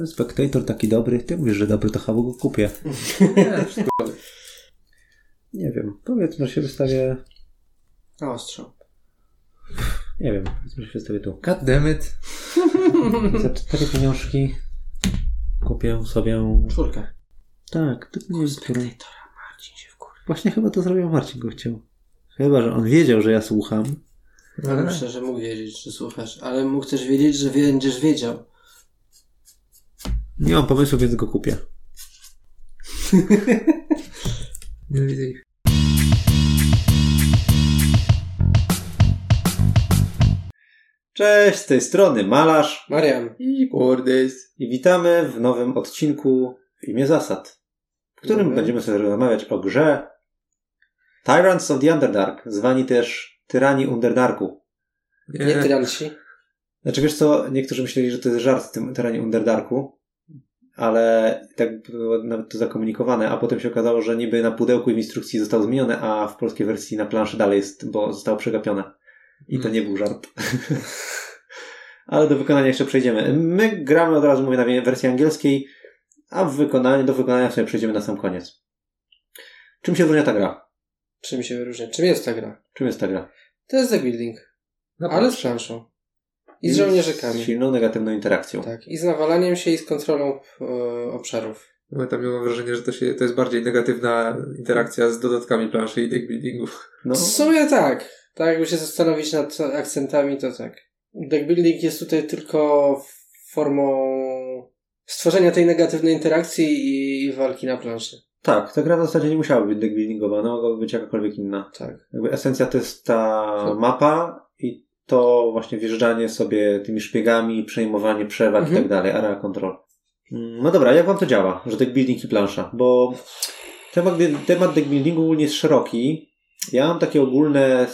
ten Spectator taki dobry, ty mówisz, że dobry, to chyba go kupię. Nie, wiem, powiedzmy, że się wystawię, Na ostrzo. nie wiem, powiedzmy, że się wystawię tu. God damn it. Za cztery pieniążki kupię sobie... Czwórkę. Tak, tylko nie wiem, którą. Marcin się wkurzył. Właśnie chyba to zrobił Marcin, go chciał. Chyba, że on wiedział, że ja słucham. Ale myślę, że mógł wiedzieć, że słuchasz, ale mógł też wiedzieć, że będziesz wiedział. Nie mam pomysłu, więc go kupię. Nie widzę ich. Cześć, z tej strony Malarz Marian. I kurdys. i witamy w nowym odcinku w imię zasad, w którym będziemy sobie rozmawiać o grze Tyrants of the Underdark, zwani też Tyrani Underdarku. Nie tyranci. Znaczy wiesz co, niektórzy myśleli, że to jest żart w tym Tyrani Underdarku, ale tak było nawet to zakomunikowane, a potem się okazało, że niby na pudełku i w instrukcji zostało zmienione, a w polskiej wersji na planszy dalej jest, bo zostało przegapione. I to nie był żart. ale do wykonania jeszcze przejdziemy. My gramy od razu, mówię, na wersji angielskiej, a w wykonaniu, do wykonania sobie przejdziemy na sam koniec. Czym się różni ta gra? Czym się wyróżnia? Czym jest ta gra? Czym jest ta gra? To jest The Building. Na Ale z planszą. I z żołnierzykami. Z silną negatywną interakcją. Tak. I z nawalaniem się i z kontrolą e, obszarów. Bo tam ja mam wrażenie, że to, się, to jest bardziej negatywna interakcja z dodatkami planszy i deck buildingu. No, W sumie tak. Tak, jakby się zastanowić nad akcentami, to tak. Deck building jest tutaj tylko formą stworzenia tej negatywnej interakcji i, i walki na planszy. tak, ta gra w zasadzie nie musiała być deckbuildingowa, ona mogłaby być jakakolwiek inna. Tak. Jakby esencja to jest ta mapa to właśnie wjeżdżanie sobie tymi szpiegami, przejmowanie przewag Mhm. i tak dalej, area control. Mm, No dobra, jak wam to działa, że deck building i plansza? Bo temat, temat deck buildingu jest szeroki. Ja mam takie ogólne,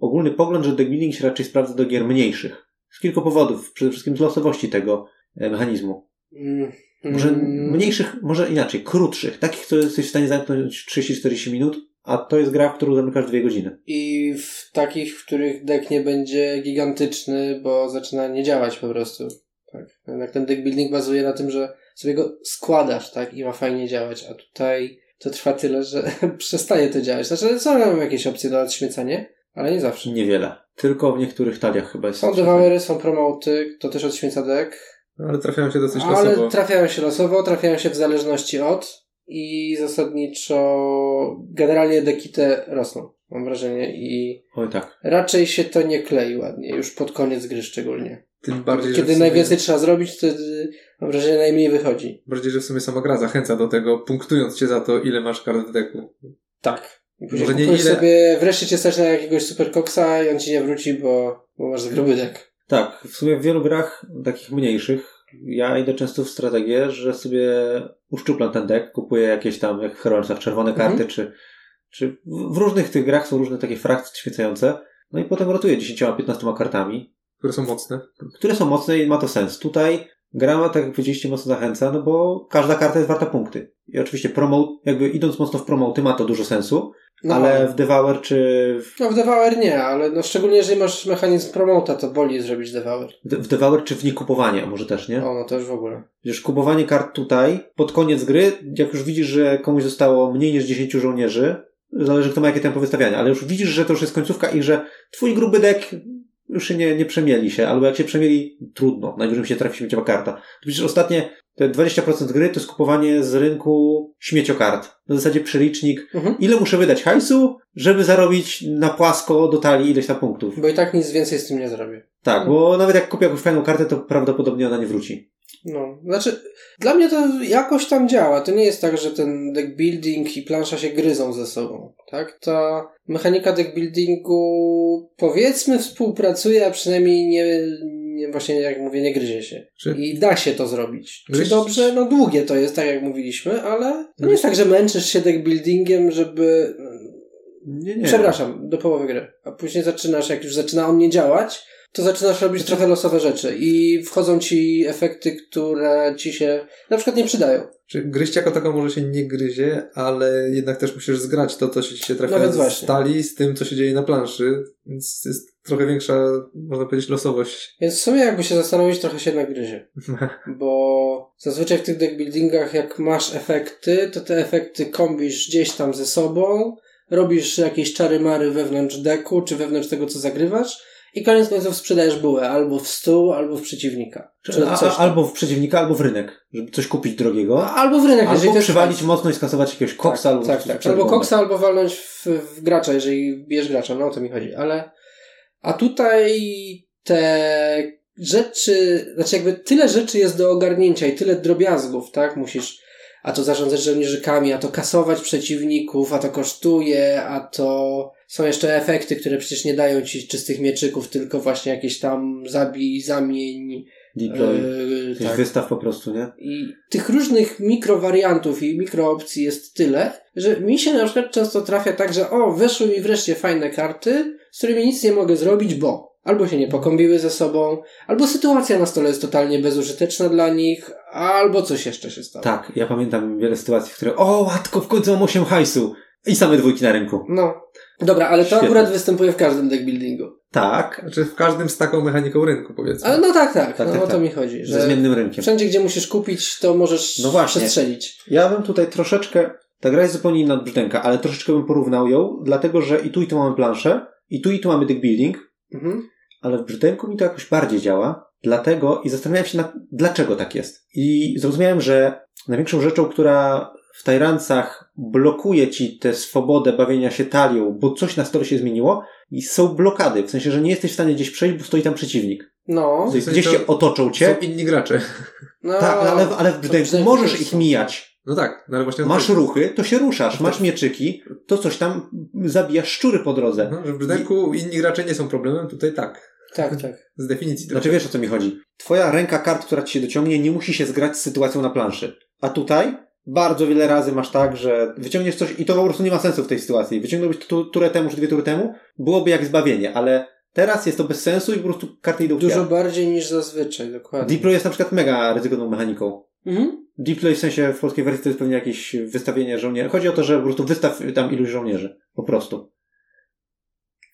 ogólny pogląd, że deck building się raczej sprawdza do gier mniejszych. Z kilku powodów. Przede wszystkim z losowości tego e, mechanizmu. Mm, Może mm, mniejszych, może inaczej, krótszych. Takich, które jesteś w stanie zamknąć 30-40 minut, a to jest gra, w którą zamykasz dwie godziny. I takich, w których deck nie będzie gigantyczny, bo zaczyna nie działać po prostu. Tak. Jednak ten deck building bazuje na tym, że sobie go składasz, tak? I ma fajnie działać. A tutaj to trwa tyle, że przestaje to działać. Znaczy, są tam jakieś opcje na odśmiecanie, ale nie zawsze. Niewiele. Tylko w niektórych taliach chyba jest. Są dewamery, są promoty, to też odśmieca deck. No, ale trafiają się dosyć Ale losowo. trafiają się losowo, trafiają się w zależności od i zasadniczo generalnie deki te rosną, mam wrażenie. I Oj tak. raczej się to nie klei ładnie, już pod koniec gry szczególnie. Tym bardziej, Kiedy sumie, najwięcej trzeba zrobić, wtedy mam wrażenie najmniej wychodzi. bardziej, że w sumie sama gra zachęca do tego, punktując cię za to, ile masz kart w deku. Tak. I później Może nie ile- sobie, wreszcie cię stać na jakiegoś superkoksa i on ci nie wróci, bo, bo masz gruby dek. Tak, w sumie w wielu grach takich mniejszych ja idę często w strategię, że sobie uszczuplam ten deck, kupuję jakieś tam, jak w Heroesach, czerwone Mhm. karty, czy, czy w różnych tych grach są różne takie frakcje świecające. No i potem rotuję 10-15 kartami, Które są mocne. które są mocne i ma to sens. Tutaj gra tak jak powiedzieliście, mocno zachęca, no bo każda karta jest warta punkty. I oczywiście promote, jakby idąc mocno w promoty ma to dużo sensu, No, ale w Devour czy w, no w Devour nie, ale no szczególnie jeżeli masz mechanizm promota, to boli zrobić Devour. w Devour czy w nie kupowanie, a może też, nie? O, no już w ogóle. Wiesz, kupowanie kart tutaj, pod koniec gry, jak już widzisz, że komuś zostało mniej niż 10 żołnierzy, zależy kto ma jakie tempo wystawiania, ale już widzisz, że to już jest końcówka i że twój gruby dek już się nie, nie przemieli się, albo jak się przemieli, trudno, najwyżej mi się trafi śmieciowa karta. To widzisz, ostatnie te 20% gry to jest kupowanie z rynku śmieciokart. Na zasadzie przelicznik, Mhm. ile muszę wydać hajsu, żeby zarobić na płasko do talii ileś tam punktów. Bo i tak nic więcej z tym nie zrobię. Tak, bo nawet jak kupię jakąś fajną kartę, to prawdopodobnie ona nie wróci. No, znaczy, dla mnie to jakoś tam działa. To nie jest tak, że ten deck building i plansza się gryzą ze sobą, tak? Ta mechanika deck buildingu powiedzmy współpracuje, a przynajmniej nie, nie właśnie jak mówię, nie gryzie się. Czy I da się to zrobić. Czy dobrze? No długie to jest, tak jak mówiliśmy, ale to nie jest tak, że męczysz się deck buildingiem, żeby Nie, nie. Przepraszam, do połowy gry. A później zaczynasz, jak już zaczyna on nie działać, to zaczynasz robić trochę losowe rzeczy i wchodzą ci efekty, które ci się na przykład nie przydają. Czy gryźć jako taką może się nie gryzie, ale jednak też musisz zgrać to, co ci się trafia No z właśnie. stali z tym, co się dzieje na planszy, więc jest trochę większa, można powiedzieć, losowość. Więc w sumie jakby się zastanowić, trochę się jednak gryzie. Bo zazwyczaj w tych deckbuildingach, jak masz efekty, to te efekty kombisz gdzieś tam ze sobą, robisz jakieś czary-mary wewnątrz deku, czy wewnątrz tego, co zagrywasz i koniec końców sprzedajesz bułę albo w stół, albo w przeciwnika. Czy A, coś tam. albo w przeciwnika, albo w rynek, żeby coś kupić drogiego. albo w rynek, jeżeli Albo jest przywalić fajne. mocno i skasować jakiegoś koksa tak, albo tak, tak. Albo koksa, albo walnąć w, w gracza, jeżeli bierz gracza, no o to mi chodzi. Ale, a tutaj te rzeczy, znaczy jakby tyle rzeczy jest do ogarnięcia i tyle drobiazgów, tak? Musisz a to zarządzać żołnierzykami, a to kasować przeciwników, a to kosztuje, a to są jeszcze efekty, które przecież nie dają ci czystych mieczyków, tylko właśnie jakieś tam zabij, zamień, Deploy. yy, tak. wystaw po prostu, nie? I tych różnych mikrowariantów i mikroopcji jest tyle, że mi się na przykład często trafia tak, że o, weszły mi wreszcie fajne karty, z którymi nic nie mogę zrobić, bo albo się nie pokombiły ze sobą, albo sytuacja na stole jest totalnie bezużyteczna dla nich, albo coś jeszcze się stało. Tak, ja pamiętam wiele sytuacji, w których o, łatko, w końcu mam 8 hajsu. I same dwójki na rynku. No. Dobra, ale to Świetne. akurat występuje w każdym deckbuildingu. Tak, Znaczy w każdym z taką mechaniką rynku, powiedzmy. Ale no tak, tak, Tak, no tak, o to tak. mi chodzi, ze że zmiennym rynkiem. wszędzie, gdzie musisz kupić, to możesz No właśnie. przestrzelić. Ja bym tutaj troszeczkę, ta gra jest zupełnie inna od brzdęka, ale troszeczkę bym porównał ją, dlatego że i tu i tu mamy planszę, i tu i tu mamy deck building, Mhm. ale w brzdęku mi to jakoś bardziej działa, dlatego i zastanawiałem się nad, dlaczego tak jest. I zrozumiałem, że największą rzeczą, która w Tajrancach blokuje ci tę swobodę bawienia się talią, bo coś na stole się zmieniło, i są blokady, w sensie, że nie jesteś w stanie gdzieś przejść, bo stoi tam przeciwnik. No, Gdzieś sensie to się otoczą cię. Są inni gracze. no Tak, ale, ale w możesz ich mijać. No tak, no ale właśnie... Masz ruchy, to się ruszasz. Masz mieczyki, to coś tam zabijasz szczury po drodze. No, że w brzdęku inni gracze nie są problemem, tutaj tak. Tak, tak. Z definicji Znaczy trochę. wiesz o co mi chodzi. Twoja ręka kart, która ci się dociągnie, nie musi się zgrać z sytuacją na planszy. A tutaj bardzo wiele razy masz tak, że wyciągniesz coś i to po prostu nie ma sensu w tej sytuacji. Wyciągnąłbyś tu, turę temu czy dwie tury temu, byłoby jak zbawienie, ale teraz jest to bez sensu i po prostu karty idą Dużo bardziej niż zazwyczaj, dokładnie. Deploy jest na przykład mega ryzykowną mechaniką. Mhm. Deploy w sensie w polskiej wersji to jest pewnie jakieś wystawienie żołnierzy. Chodzi o to, że po prostu wystaw tam iluś żołnierzy. Po prostu.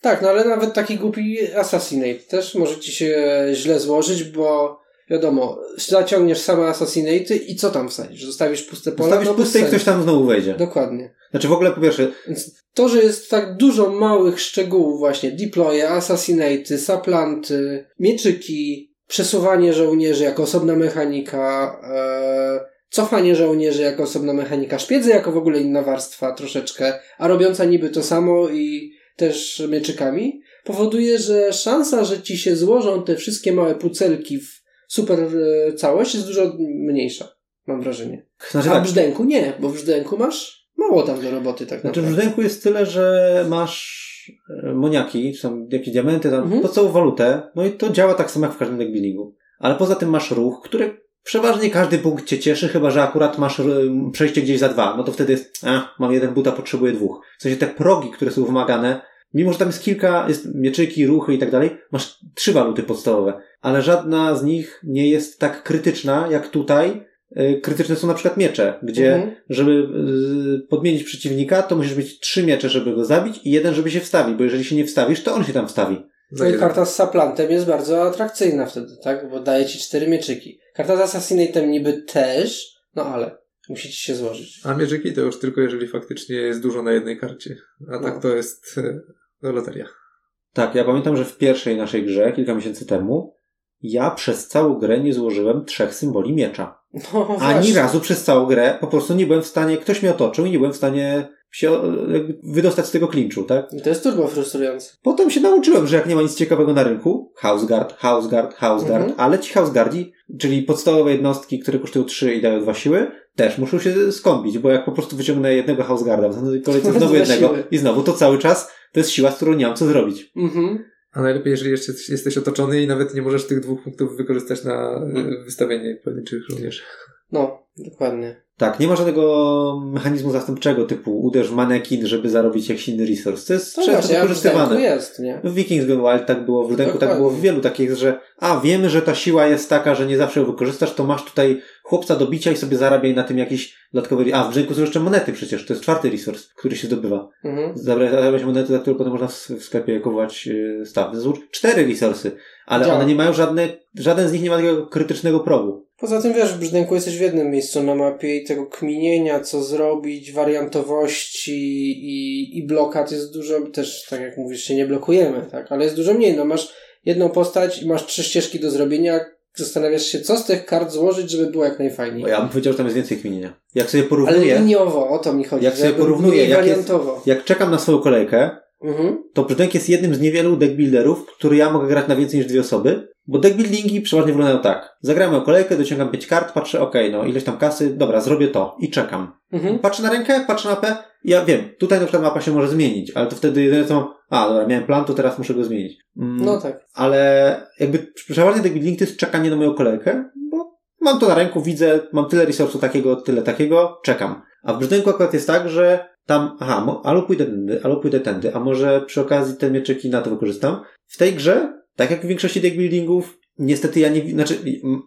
Tak, no ale nawet taki głupi Assassinate też może ci się źle złożyć, bo wiadomo, zaciągniesz same Assassinaty i co tam wsadzisz? Zostawisz puste pole? Postawisz no puste i ktoś tam znowu wejdzie. Dokładnie. Znaczy w ogóle po pierwsze, Więc to, że jest tak dużo małych szczegółów właśnie, deploye, assassinaty, saplanty, mieczyki, przesuwanie żołnierzy jako osobna mechanika, e, cofanie żołnierzy jako osobna mechanika, szpiedzy jako w ogóle inna warstwa troszeczkę, a robiąca niby to samo i też mieczykami, powoduje, że szansa, że ci się złożą te wszystkie małe pucelki w super e, całość jest dużo mniejsza, mam wrażenie. znaczy A w tak, brzdęku nie, bo w brzdęku masz mało tam do roboty tak Znaczy w naprawdę. brzdęku jest tyle, że masz e, moniaki, czy tam jakieś diamenty, tam Mhm. podstawową walutę, no i to działa tak samo jak w każdym deckbuildingu. Ale poza tym masz ruch, który przeważnie każdy punkt cię cieszy, chyba że akurat masz e, przejście gdzieś za dwa. No to wtedy jest, a, mam jeden buta, potrzebuję dwóch. W sensie te progi, które są wymagane, mimo że tam jest kilka, jest mieczyki, ruchy i tak dalej, masz trzy waluty podstawowe, ale żadna z nich nie jest tak krytyczna jak tutaj. E, Krytyczne są na przykład miecze, gdzie Mhm. żeby y, podmienić przeciwnika, to musisz mieć trzy miecze, żeby go zabić i jeden, żeby się wstawić, bo jeżeli się nie wstawisz, to on się tam wstawi. No i karta z saplantem jest bardzo atrakcyjna wtedy, tak? Bo daje ci cztery mieczyki. Karta z Assassinatem niby też, no ale musi ci się złożyć. A mieczyki to już tylko jeżeli faktycznie jest dużo na jednej karcie. A tak No. to jest loteria. Tak, ja pamiętam, że w pierwszej naszej grze, kilka miesięcy temu, ja przez całą grę nie złożyłem trzech symboli miecza. No, Ani właśnie. razu przez całą grę po prostu nie byłem w stanie, ktoś mnie otoczył i nie byłem w stanie się wydostać z tego klinczu, tak? I To jest turbo frustrujące. Potem się nauczyłem, że jak nie ma nic ciekawego na rynku, Houseguard, Houseguard, Houseguard, Mhm. ale ci Houseguardzi, czyli podstawowe jednostki, które kosztują 3 i dają 2 siły, też muszą się skąpić, bo jak po prostu wyciągnę jednego Houseguarda, w kolejce znowu jednego siły. i znowu, to cały czas to jest siła, z którą nie mam co zrobić. Mhm. A najlepiej, jeżeli jeszcze jesteś otoczony i nawet nie możesz tych dwóch punktów wykorzystać na e, wystawienie pojedynczych żołnierzy. No, dokładnie. Tak, nie ma żadnego mechanizmu zastępczego typu uderz w manekin, żeby zarobić jakiś inny resource. To jest To często właśnie, w wykorzystywane. Zdenku jest, nie? W Vikings Gone Wild tak było, w Rudenku tak było w wielu takich, że a wiemy, że ta siła jest taka, że nie zawsze ją wykorzystasz, to masz tutaj chłopca do bicia i sobie zarabiaj na tym jakiś dodatkowy... A, w Rudenku są jeszcze monety przecież, to jest czwarty resource, który się zdobywa. Mhm. Zarabiać monety, za które potem można w sklepie kupować yy, staw. Są cztery resursy, ale Działa. one nie mają żadne, żaden z nich nie ma takiego krytycznego progu. Poza tym wiesz, w Brzdęku jesteś w jednym miejscu na mapie i tego kminienia, co zrobić, wariantowości i, i blokad jest dużo, też tak jak mówisz, się nie blokujemy, tak? Ale jest dużo mniej. No masz jedną postać i masz trzy ścieżki do zrobienia, zastanawiasz się, co z tych kart złożyć, żeby było jak najfajniej. Bo ja bym powiedział, że tam jest więcej kminienia. Jak sobie Ale porównuję, liniowo, o to mi chodzi. Jak sobie porównuję, jak jest- jak czekam na swoją kolejkę, Mhm. to Brzdęk jest jednym z niewielu deckbuilderów, który ja mogę grać na więcej niż dwie osoby, bo deckbuildingi przeważnie wyglądają tak. Zagram moją kolejkę, dociągam pięć kart, patrzę, okej, no ileś tam kasy, dobra, zrobię to i czekam. Mhm. Patrzę na rękę, patrzę na mapę i ja wiem, tutaj na przykład mapa się może zmienić, ale to wtedy jedyne co mam, a dobra, miałem plan, to teraz muszę go zmienić. Mm, No tak. ale jakby przeważnie deckbuilding to jest czekanie na moją kolejkę, bo mam to na ręku, widzę, mam tyle resursu takiego, tyle takiego, czekam. A w Brzdęku akurat jest tak, że tam, aha, albo pójdę tędy, albo pójdę tędy, a może przy okazji te mieczyki na to wykorzystam. W tej grze, tak jak w większości deckbuildingów, niestety ja nie, znaczy,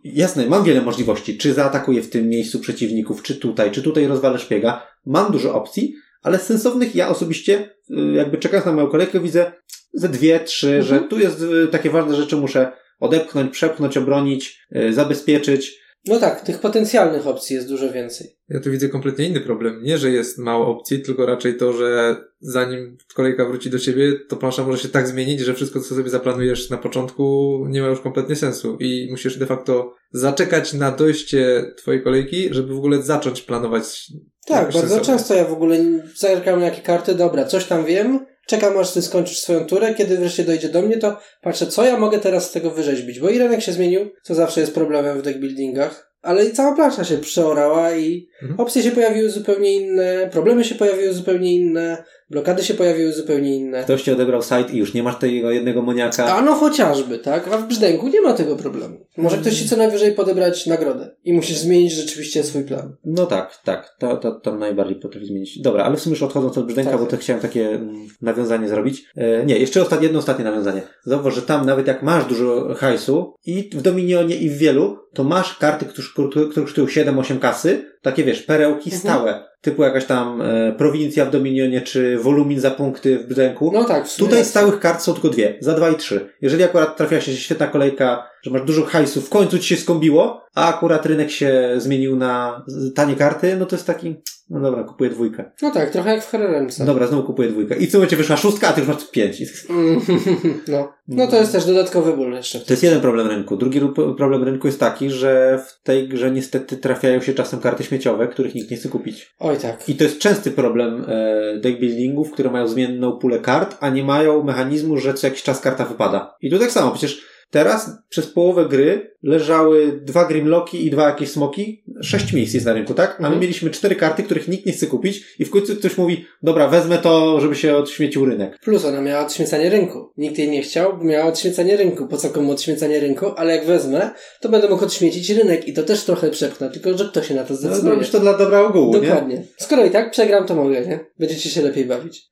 jasne, mam wiele możliwości, czy zaatakuję w tym miejscu przeciwników, czy tutaj, czy tutaj rozwalę szpiega. Mam dużo opcji, ale sensownych ja osobiście, y, jakby czekając na moją kolejkę, widzę ze dwie, trzy, Mhm. że tu jest y, takie ważne rzeczy, muszę odepchnąć, przepchnąć, obronić, y, zabezpieczyć. No tak, tych potencjalnych opcji jest dużo więcej. Ja tu widzę kompletnie inny problem. Nie, że jest mało opcji, tylko raczej to, że zanim kolejka wróci do ciebie, to plansza może się tak zmienić, że wszystko, co sobie zaplanujesz na początku, nie ma już kompletnie sensu. I musisz de facto zaczekać na dojście twojej kolejki, żeby w ogóle zacząć planować. Tak, bardzo sensownie. często ja w ogóle zerkam na jakie karty, dobra, coś tam wiem, czekam aż ty skończysz swoją turę, kiedy wreszcie dojdzie do mnie, to patrzę, co ja mogę teraz z tego wyrzeźbić, bo i rynek się zmienił, co zawsze jest problemem w deckbuildingach, ale i cała plansza się przeorała i Mhm. opcje się pojawiły zupełnie inne, problemy się pojawiły zupełnie inne, blokady się pojawiły zupełnie inne. Ktoś ci odebrał site i już nie masz tego jednego moniaka. A no chociażby, tak? A w brzdęku nie ma tego problemu. Może ktoś ci co najwyżej podebrać nagrodę i musisz zmienić rzeczywiście swój plan. No tak, tak. To, to, to najbardziej potrafi zmienić. Dobra, ale w sumie już odchodząc od Brzdęka, Tak. bo to chciałem takie mm, nawiązanie zrobić. E, nie, jeszcze ostatnie, jedno ostatnie nawiązanie. Zauważ, że tam nawet jak masz dużo hajsu i w Dominionie i w wielu, to masz karty, które kosztują 7-8 kasy, takie wiesz, perełki Mhm. stałe. Typu jakaś tam e, prowincja w Dominionie, czy wolumin za punkty w Brzdęku. No tak, w Tutaj stałych kart są tylko dwie, za dwa i trzy. Jeżeli akurat trafia się świetna kolejka, że masz dużo hajsu, w końcu ci się skombiło, a akurat rynek się zmienił na tanie karty, no to jest taki, no dobra, kupuję dwójkę. No tak, trochę jak w Herremce. Dobra, znowu kupuję dwójkę. I w tym momencie wyszła szóstka, a ty już masz pięć. Mm, no. no to jest też dodatkowy ból jeszcze. To jest jeden problem rynku. Drugi ru- problem rynku jest taki, że w tej grze niestety trafiają się czasem karty śmieciowe, których nikt nie chce kupić. Oj tak. I to jest częsty problem e, deckbuildingów, które mają zmienną pulę kart, a nie mają mechanizmu, że co jakiś czas karta wypada. I tu tak samo, przecież teraz przez połowę gry leżały dwa Grimlocki i dwa jakieś smoki. Sześć miejsc jest na rynku, tak? A my Mhm. mieliśmy cztery karty, których nikt nie chce kupić i w końcu ktoś mówi, dobra, wezmę to, żeby się odśmiecił rynek. Plus ona miała odśmiecanie rynku. Nikt jej nie chciał, bo miała odśmiecanie rynku. Po co komu odśmiecanie rynku? Ale jak wezmę, to będę mógł odśmiecić rynek i to też trochę przepchnę, tylko że kto się na to No, zdecyduje. zrobisz to dla dobra ogółu, nie? Dokładnie. Skoro i tak przegram, to mogę, nie? Będziecie się lepiej bawić.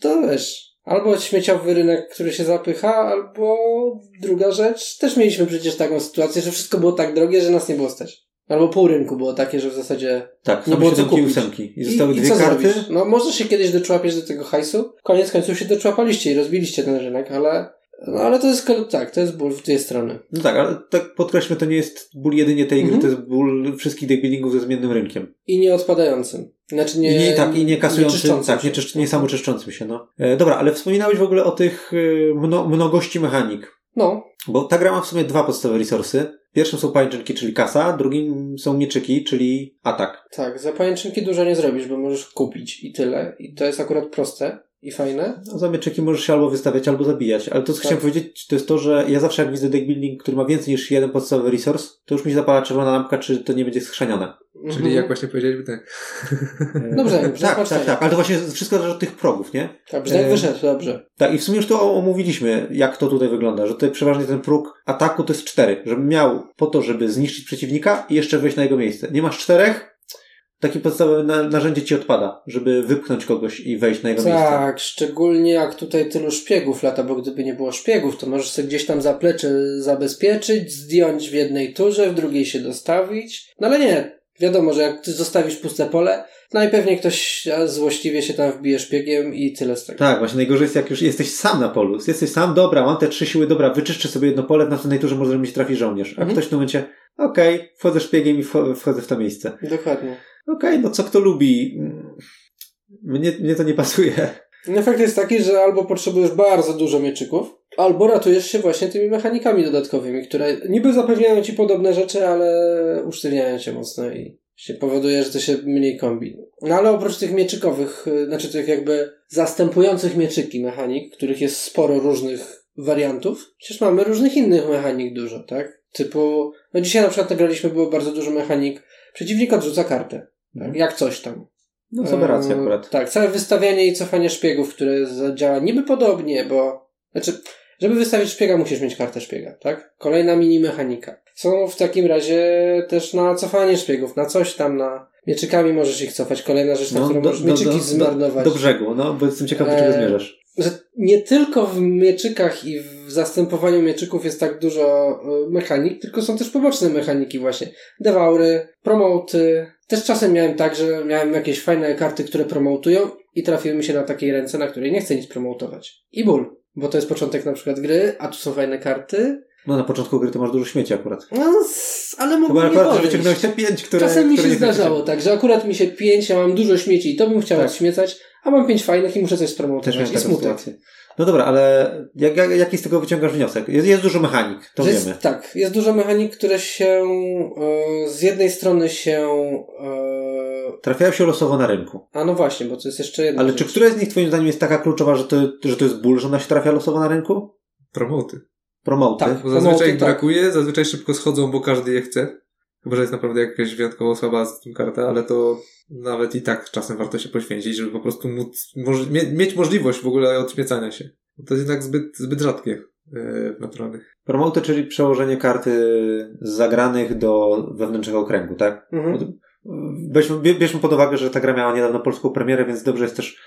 To wiesz. Albo śmieciowy rynek, który się zapycha, albo druga rzecz. Też mieliśmy przecież taką sytuację, że wszystko było tak drogie, że nas nie było stać. Albo pół rynku było takie, że w zasadzie Tak, Nie są było co kupić. ósemki. I zostały I, dwie i co karty. Zrobisz? No może się kiedyś doczłapiesz do tego hajsu. Koniec końców się doczłapaliście i rozbiliście ten rynek, ale, no, ale to jest tak, to jest ból w dwie strony. No tak, ale tak podkreślmy, to nie jest ból jedynie tej gry, Mhm. to jest ból wszystkich deckbuildingów ze zmiennym rynkiem. I nie odpadającym. Znaczy nie, I nie, tak, i nie kasującym, tak, nie, czysz, nie samoczyszczącym się, no. E, dobra, ale wspominałeś w ogóle o tych e, mno, mnogości mechanik. No, Bo ta gra ma w sumie dwa podstawowe resursy. Pierwszym są pajęczynki, czyli kasa, drugim są mieczyki, czyli atak. tak, za pajęczynki dużo nie zrobisz, bo możesz kupić i tyle. I to jest akurat proste. I fajne. No, za mieczyki możesz się albo wystawiać, albo zabijać. Ale to, co Tak. chciałem powiedzieć, to jest to, że ja zawsze jak widzę deck building, który ma więcej niż jeden podstawowy resource, to już mi się zapala czerwona lampka, czy to nie będzie schrzanione. Czyli Mhm. jak właśnie powiedzieliśmy, tak. Dobrze, tak, zobaczcie. tak, tak. Ale to właśnie wszystko zależy od tych progów, nie? Tak, brzeg E, wyszedł, dobrze. Tak, i w sumie już to omówiliśmy, jak to tutaj wygląda, że tutaj przeważnie ten próg ataku to jest cztery, żeby miał po to, żeby zniszczyć przeciwnika i jeszcze wejść na jego miejsce. Nie masz czterech, takie podstawowe na, narzędzie ci odpada, żeby wypchnąć kogoś i wejść na jego miejsce. Tak, szczególnie jak tutaj tylu szpiegów lata, bo gdyby nie było szpiegów, to możesz sobie gdzieś tam zaplecze zabezpieczyć, zdjąć w jednej turze, w drugiej się dostawić. No ale nie, wiadomo, że jak ty zostawisz puste pole, najpewniej ktoś złośliwie się tam wbije szpiegiem i tyle z tego. Tak, właśnie najgorzej jest jak już jesteś sam na polu. Jesteś sam, dobra, mam te trzy siły, dobra, wyczyszczę sobie jedno pole, w następnej turze może mi się trafi żołnierz. A Mhm. ktoś w tym momencie, okej, wchodzę szpiegiem i wcho- wchodzę w to miejsce. Dokładnie. Okej, no co kto lubi. Mnie, mnie to nie pasuje. Efekt jest taki, że albo potrzebujesz bardzo dużo mieczyków, albo ratujesz się właśnie tymi mechanikami dodatkowymi, które niby zapewniają ci podobne rzeczy, ale usztywniają cię mocno i się powoduje, że to się mniej kombi. No ale oprócz tych mieczykowych, y, znaczy tych jakby zastępujących mieczyki mechanik, których jest sporo różnych wariantów, przecież mamy różnych innych mechanik dużo, tak? Typu, no dzisiaj na przykład nagraliśmy, było bardzo dużo mechanik, przeciwnik odrzuca kartę, tak? jak coś tam. No sobie rację Eee, akurat. Tak, całe wystawianie i cofanie szpiegów, które działa niby podobnie, bo. Znaczy, żeby wystawić szpiega, musisz mieć kartę szpiega, tak? Kolejna mini mechanika. Są w takim razie też na cofanie szpiegów, na coś tam, na. Mieczykami możesz ich cofać. Kolejna rzecz, na którą możesz mieczyki zmarnować. do brzegu, no, bo jestem ciekaw, do czego Eee, zmierzasz. Że nie tylko w mieczykach i w zastępowaniu mieczyków jest tak dużo y, mechanik, tylko są też poboczne mechaniki właśnie. Devaury, promoty. Też czasem miałem tak, że miałem jakieś fajne karty, które promotują i trafiły mi się na takiej ręce, na której nie chcę nic promotować. I ból. Bo to jest początek na przykład gry, a tu są fajne karty. No na początku gry to masz dużo śmieci akurat. No, ale mogło Chyba nie akurat, że wyciągnąłeś te pięć, które... Czasem mi się zdarzało tak, że akurat mi się pięć, ja mam dużo śmieci i to bym chciał Tak. odśmiecać, a mam pięć fajnych i muszę coś Też spromotować. miałem I smutek. sytuację. No dobra, ale jak, jak, jaki z tego wyciągasz wniosek? Jest, jest dużo mechanik, to Że wiemy. jest, tak, jest dużo mechanik, które się e, z jednej strony się. E, Trafiają się losowo na rynku. a no właśnie, bo to jest jeszcze jedna Ale rzecz. czy któraś z nich twoim zdaniem jest taka kluczowa, że to, że to jest ból, że ona się trafia losowo na rynku? Promoty. Promoty. Tak. Bo zazwyczaj Promoty, ich tak. brakuje, zazwyczaj szybko schodzą, bo każdy je chce. Chyba, że jest naprawdę jakaś wyjątkowo słaba z tym karta, ale to nawet i tak czasem warto się poświęcić, żeby po prostu móc, moż, mie, mieć możliwość w ogóle odśmiecania się. To jest jednak zbyt, zbyt rzadkie yy, w naturalnych. Promoty, czyli przełożenie karty z zagranych do wewnętrznego okręgu, tak? Mhm. Weźmy, bie- bierzmy pod uwagę, że ta gra miała niedawno polską premierę, więc dobrze jest też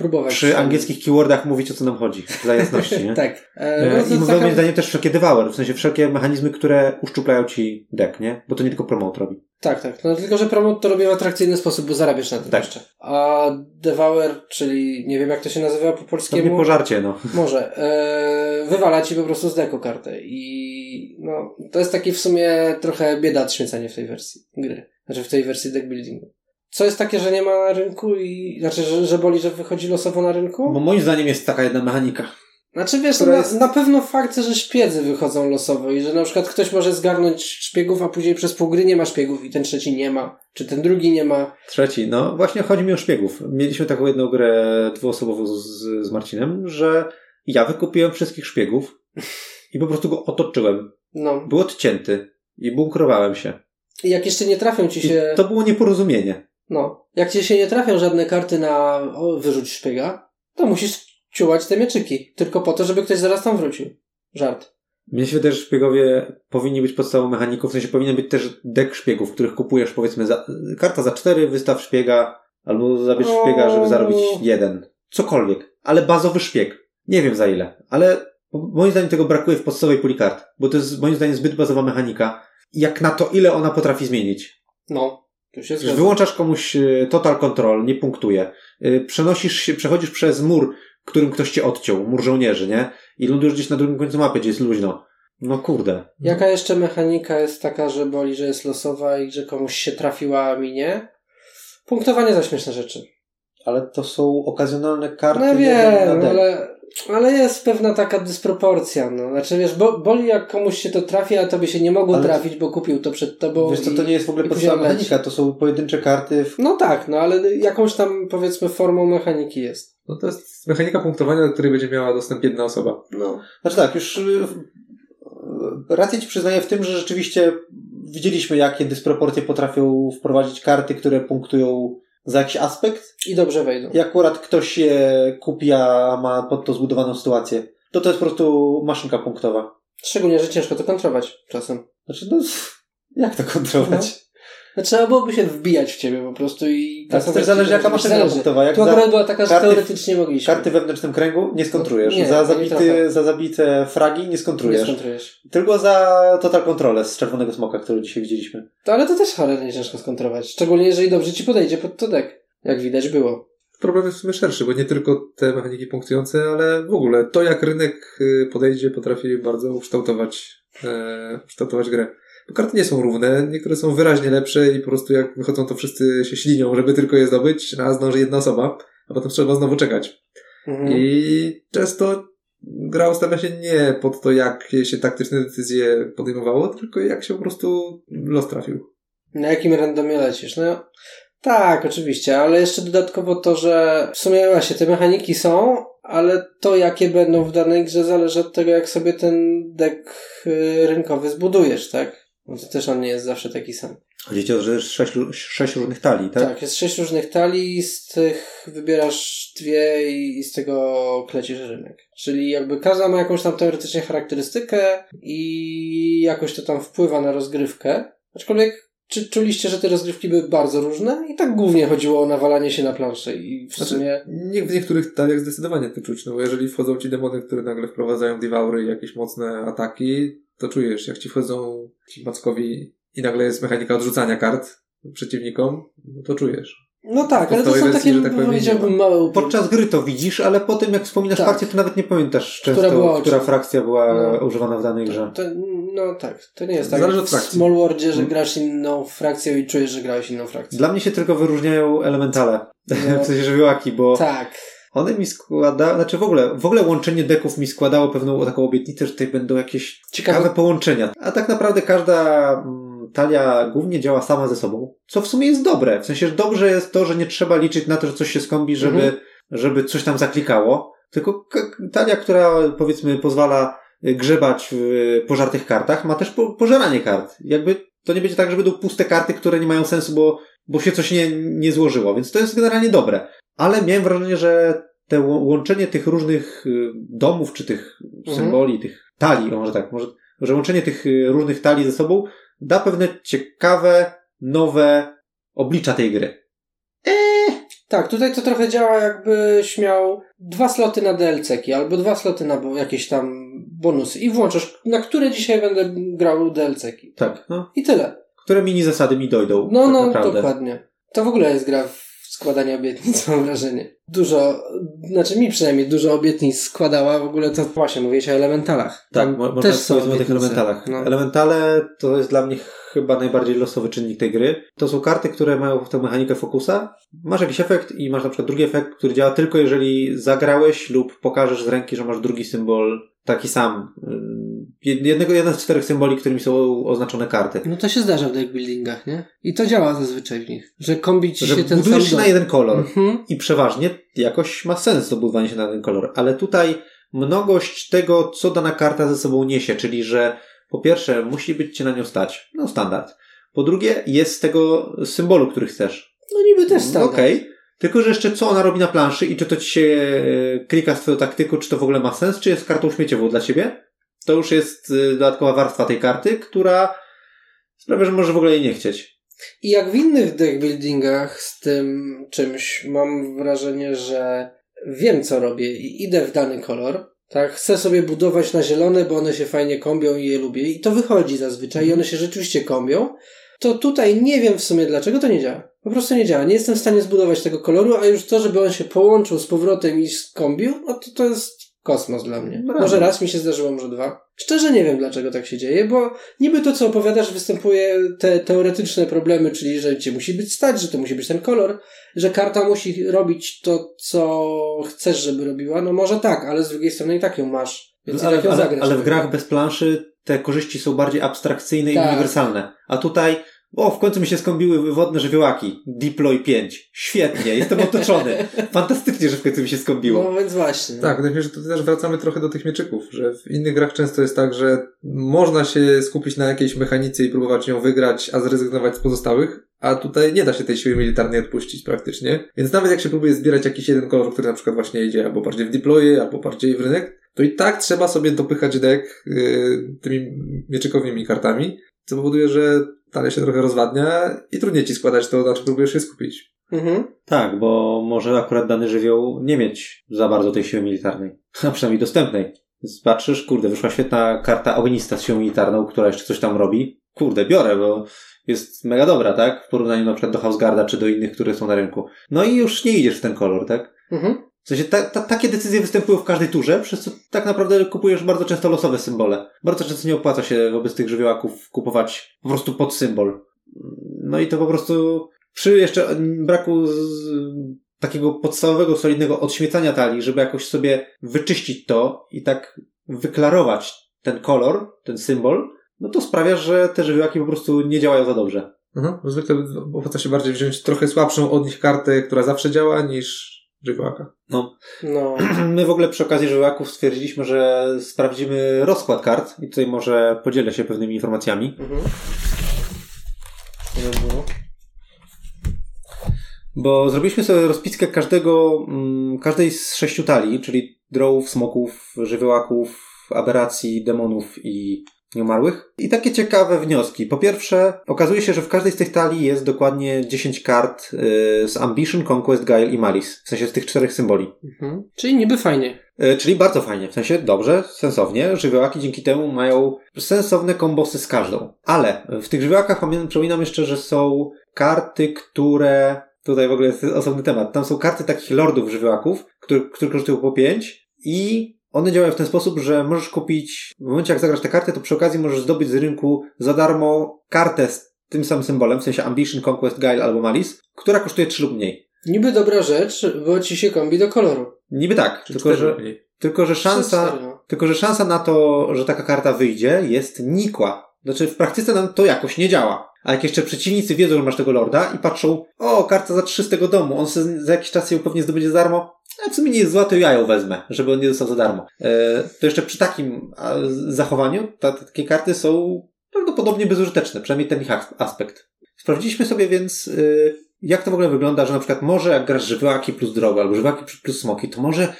Próbować. przy angielskich keywordach mówić o co nam chodzi, dla jasności, nie? tak. E, E, no, I mówią taka- moim zdaniem też wszelkie devour, w sensie wszelkie mechanizmy, które uszczuplają ci deck, nie? Bo to nie tylko promote robi. Tak, tak. No tylko, że promote to robi w atrakcyjny sposób, bo zarabiasz na tym Tak. jeszcze. A Devour, czyli nie wiem jak to się nazywa po To nie polskiemu. pożarcie, no. Może. E, wywala ci po prostu z deku kartę. I no, to jest taki w sumie trochę bieda odśmiecanie w tej wersji gry. Znaczy w tej wersji deck buildingu. Co jest takie, że nie ma na rynku i znaczy, że, że boli, że wychodzi losowo na rynku? Bo moim zdaniem jest taka jedna mechanika. Znaczy wiesz, na, jest- na pewno fakt, że szpiedzy wychodzą losowo i że na przykład ktoś może zgarnąć szpiegów, a później przez pół gry nie ma szpiegów i ten trzeci nie ma, czy ten drugi nie ma. Trzeci, no właśnie chodzi mi o szpiegów. Mieliśmy taką jedną grę dwuosobową z, z Marcinem, że ja wykupiłem wszystkich szpiegów i po prostu go otoczyłem. No. Był odcięty i bunkrowałem się. I jak jeszcze nie trafią ci I się... to było nieporozumienie. No. Jak ci się nie trafią żadne karty na o, wyrzuć szpiega, to musisz ciułać te mieczyki. Tylko po to, żeby ktoś zaraz tam wrócił. Żart. Mnie się wydaje, że szpiegowie powinni być podstawą mechaniką, w sensie powinien być też deck szpiegów, których kupujesz powiedzmy za, karta za cztery, wystaw szpiega, albo zabierz O. szpiega, żeby zarobić jeden. Cokolwiek. Ale bazowy szpieg. Nie wiem za ile. Ale moim zdaniem tego brakuje w podstawowej puli kart, bo to jest moim zdaniem zbyt bazowa mechanika. Jak na to, ile ona potrafi zmienić. No. Wyłączasz komuś y, total control, nie punktuje. Y, Przenosisz się, przechodzisz przez mur, którym ktoś cię odciął, mur żołnierzy, nie? I lądujesz gdzieś na drugim końcu mapy, gdzie jest luźno. No kurde. Jaka jeszcze mechanika jest taka, że boli, że jest losowa i że komuś się trafiła, a mi nie? Punktowanie za śmieszne rzeczy. Ale to są okazjonalne karty. No wiem, ale, ale jest pewna taka dysproporcja. No. Znaczy wiesz, bo, boli jak komuś się to trafi, a tobie się nie mogło Ale- trafić, bo kupił to przed tobą. Wiesz co, i- to nie jest w ogóle podstawa mechanika, to są pojedyncze karty. W... No tak, no ale jakąś tam powiedzmy formą mechaniki jest. No to jest mechanika punktowania, do której będzie miała dostęp jedna osoba. No. Znaczy tak, już y, rację ci przyznaję w tym, że rzeczywiście widzieliśmy, jakie dysproporcje potrafią wprowadzić karty, które punktują za jakiś aspekt. I dobrze wejdą. I akurat ktoś je kupi, a ma pod to zbudowaną sytuację. To to jest po prostu maszynka punktowa. Szczególnie, że ciężko to kontrolować czasem. Znaczy, no, jak to kontrolować? No, trzeba byłoby się wbijać w ciebie po prostu i... Tak, to też zależy jaka maszyna Zależy. punktowa. Jak Tu za akurat była taka, że karty- teoretycznie mogliśmy. karty w wewnętrznym kręgu nie skontrujesz. Nie, za, zabity, za zabite fragi nie nie skontrujesz. skontrujesz. Tylko za Total Control z Czerwonego Smoka, który dzisiaj widzieliśmy. To, ale to też cholernie ciężko skontrować. Szczególnie, jeżeli dobrze ci podejdzie pod to deck. Jak widać było. Problem jest w sumie szerszy, bo nie tylko te mechaniki punktujące, ale w ogóle to, jak rynek y, podejdzie, potrafi bardzo ukształtować, e, ukształtować grę. Bo karty nie są równe, niektóre są wyraźnie lepsze i po prostu jak wychodzą, to wszyscy się ślinią, żeby tylko je zdobyć, a zdąży jedna osoba, a potem trzeba znowu czekać. Mhm. I często gra ustawia się nie pod to, jak się taktyczne decyzje podejmowało, tylko jak się po prostu los trafił. Na jakim randomie lecisz? No tak, oczywiście, ale jeszcze dodatkowo to, że w sumie właśnie te mechaniki są, ale to jakie będą w danej grze zależy od tego, jak sobie ten deck y, rynkowy zbudujesz, tak? No to też on nie jest zawsze taki sam. Chodzi ci o to, że jest sześć, sześć różnych talii, tak? Tak, jest sześć różnych talii, z tych wybierasz dwie i i z tego klecisz rynek. Czyli jakby każda ma jakąś tam teoretycznie charakterystykę i jakoś to tam wpływa na rozgrywkę. Aczkolwiek czy czuliście, że te rozgrywki były bardzo różne? I tak głównie chodziło o nawalanie się na planszę i w Znaczy, sumie... Nie, w niektórych taliach zdecydowanie to czuć, no bo jeżeli wchodzą ci demony, które nagle wprowadzają devoury i jakieś mocne ataki, to czujesz, jak ci wchodzą ci mackowi i nagle jest mechanika odrzucania kart przeciwnikom, no to czujesz. No tak, ale to są wersji, takie, tak powiedziałbym, małe Podczas gry to widzisz, ale potem jak wspominasz Tak. fakty, to nawet nie pamiętasz często, Która która, była czym. frakcja była No. używana w danej grze. To, no tak, to nie jest tak Zależy od w frakcji. Small Worldzie, że Mm. grasz inną frakcją i czujesz, że grałeś inną frakcją. Dla mnie się tylko wyróżniają elementale. No. w sensie żywiołaki, bo Tak. One mi składa, znaczy w ogóle, w ogóle łączenie deków mi składało pewną taką obietnicę, że tutaj będą jakieś Ciekawe połączenia. A tak naprawdę każda mm, talia głównie działa sama ze sobą, co w sumie jest dobre. W sensie że dobrze jest to, że nie trzeba liczyć na to, że coś się skąpi, żeby, Mhm. żeby coś tam zaklikało. Tylko talia, która powiedzmy pozwala y, grzebać w y, pożartych kartach, ma też po, pożeranie kart. Jakby to nie będzie tak, że będą puste karty, które nie mają sensu, bo, bo się coś nie, nie złożyło. Więc to jest generalnie dobre. Ale miałem wrażenie, że te łączenie tych różnych y, domów, czy tych Mhm. symboli, tych talii, może tak, może, że łączenie tych y, różnych talii ze sobą da pewne ciekawe, nowe oblicza tej gry. Tak, tutaj to trochę działa jakbyś miał dwa sloty na DLC-ki albo dwa sloty na jakieś tam bonusy i włączasz, na które dzisiaj będę grał DLC-ki. Tak, no. I tyle. Które mini zasady mi dojdą. No, tak no, naprawdę. dokładnie. To w ogóle jest gra w składanie obietnic, mam wrażenie. Dużo, znaczy mi przynajmniej dużo obietnic składała, w ogóle to właśnie mówiłeś o elementalach. Tak, Tam mo- też są powiedzieć o tych elementalach. No. Elementale to jest dla mnie chyba najbardziej losowy czynnik tej gry. To są karty, które mają tę mechanikę fokusa. Masz jakiś efekt i masz na przykład drugi efekt, który działa tylko jeżeli zagrałeś lub pokażesz z ręki, że masz drugi symbol taki sam. Yy, Jednego, jeden z czterech symboli, którymi są oznaczone karty. No to się zdarza w deckbuildingach, nie? I to działa zazwyczaj w nich. Że kombi ci Że się ten sam się na jeden kolor. Mhm. I przeważnie jakoś ma sens to budowanie się na ten kolor. Ale tutaj mnogość tego, co dana karta ze sobą niesie, czyli że po pierwsze musi być cię na nią stać. No standard. Po drugie jest z tego symbolu, który chcesz. No niby też standard. Okej. Tylko, że jeszcze co ona robi na planszy i czy to ci się e, klika z twoją taktyką, czy to w ogóle ma sens, czy jest kartą śmieciową dla ciebie, to już jest e, dodatkowa warstwa tej karty, która sprawia, że może w ogóle jej nie chcieć. I jak w innych deckbuildingach z tym czymś mam wrażenie, że wiem co robię i idę w dany kolor. Tak, chcę sobie budować na zielone, bo one się fajnie kombią i je lubię. I to wychodzi zazwyczaj i one się rzeczywiście kombią. To tutaj nie wiem w sumie dlaczego to nie działa. Po prostu nie działa. Nie jestem w stanie zbudować tego koloru, a już to, żeby on się połączył z powrotem i skombił, no to to jest kosmos dla mnie. Brawo. Może raz mi się zdarzyło, może dwa. Szczerze nie wiem, dlaczego tak się dzieje, bo niby to, co opowiadasz, występuje te teoretyczne problemy, czyli że cię musi być stać, że to musi być ten kolor, że karta musi robić to, co chcesz, żeby robiła. No może tak, ale z drugiej strony i tak ją masz. Więc ale, tak ją ale, zagrasz. ale w grach bez planszy te korzyści są bardziej abstrakcyjne Tak. i uniwersalne. A tutaj O, w końcu mi się skąbiły wywodne żywiołaki. Deploy 5. Świetnie, jestem otoczony. Fantastycznie, że w końcu mi się skąbiło. No więc właśnie. Tak, wydaje mi się, że tutaj też wracamy trochę do tych mieczyków, że w innych grach często jest tak, że można się skupić na jakiejś mechanice i próbować ją wygrać, a zrezygnować z pozostałych, a tutaj nie da się tej siły militarnej odpuścić praktycznie. Więc nawet jak się próbuje zbierać jakiś jeden kolor, który na przykład właśnie idzie albo bardziej w deploye, albo bardziej w rynek, to i tak trzeba sobie dopychać deck yy, tymi mieczykowymi kartami, co powoduje, że dalej się trochę rozwadnia i trudniej ci składać to, na czym próbujesz się skupić. Mhm. Tak, bo może akurat dany żywioł nie mieć za bardzo tej siły militarnej. A przynajmniej dostępnej. Patrzysz, kurde, wyszła świetna karta ognista z siłą militarną, która jeszcze coś tam robi. Kurde, biorę, bo jest mega dobra, tak? W porównaniu na przykład do Houseguarda czy do innych, które są na rynku. No i już nie idziesz w ten kolor, tak? Mhm. W sensie ta, ta, takie decyzje występują w każdej turze, przez co tak naprawdę kupujesz bardzo często losowe symbole. Bardzo często nie opłaca się wobec tych żywiołaków kupować po prostu pod symbol. No i to po prostu przy jeszcze braku takiego podstawowego, solidnego odśmiecania talii, żeby jakoś sobie wyczyścić to i tak wyklarować ten kolor, ten symbol, no to sprawia, że te żywiołaki po prostu nie działają za dobrze. Mhm. Bo Zwykle opłaca się bardziej wziąć trochę słabszą od nich kartę, która zawsze działa, niż żywiołaka. No. No. My w ogóle przy okazji żywiołaków stwierdziliśmy, że sprawdzimy rozkład kart i tutaj może podzielę się pewnymi informacjami. Mhm. Bo zrobiliśmy sobie rozpiskę każdego, mm, każdej z sześciu talii, czyli drołów, smoków, żywiołaków, aberracji, demonów i nieumarłych. I takie ciekawe wnioski. Po pierwsze, okazuje się, że w każdej z tych talii jest dokładnie 10 kart y, z Ambition, Conquest, Guile i Malice. W sensie z tych czterech symboli. Mhm. Czyli niby fajnie. Y, czyli bardzo fajnie. W sensie dobrze, sensownie. Żywiołaki dzięki temu mają sensowne kombosy z każdą. Ale w tych żywiołakach pamię- przypominam jeszcze, że są karty, które Tutaj w ogóle jest osobny temat. Tam są karty takich lordów żywiołaków, które, które kosztują po 5 i one działają w ten sposób, że możesz kupić, w momencie jak zagrasz te karty, to przy okazji możesz zdobyć z rynku za darmo kartę z tym samym symbolem, w sensie Ambition, Conquest, Guile albo Malice, która kosztuje 3 lub mniej. Niby dobra rzecz, bo ci się kombi do koloru. Niby tak, Czy tylko że, mniej. tylko że szansa, no. tylko że szansa na to, że taka karta wyjdzie jest nikła. Znaczy w praktyce nam to jakoś nie działa. A jak jeszcze przeciwnicy wiedzą, że masz tego lorda i patrzą, o, karta za trzy z tego domu, on za jakiś czas ją pewnie zdobędzie za darmo, a w sumie nie jest zła, to ja ją wezmę, żeby on nie dostał za darmo. E, to jeszcze przy takim zachowaniu ta, ta, takie karty są prawdopodobnie bezużyteczne, przynajmniej ten ich as- aspekt. Sprawdziliśmy sobie więc, y, jak to w ogóle wygląda, że na przykład może jak grasz żywiołaki plus drogi, albo żywiołaki plus smoki, to może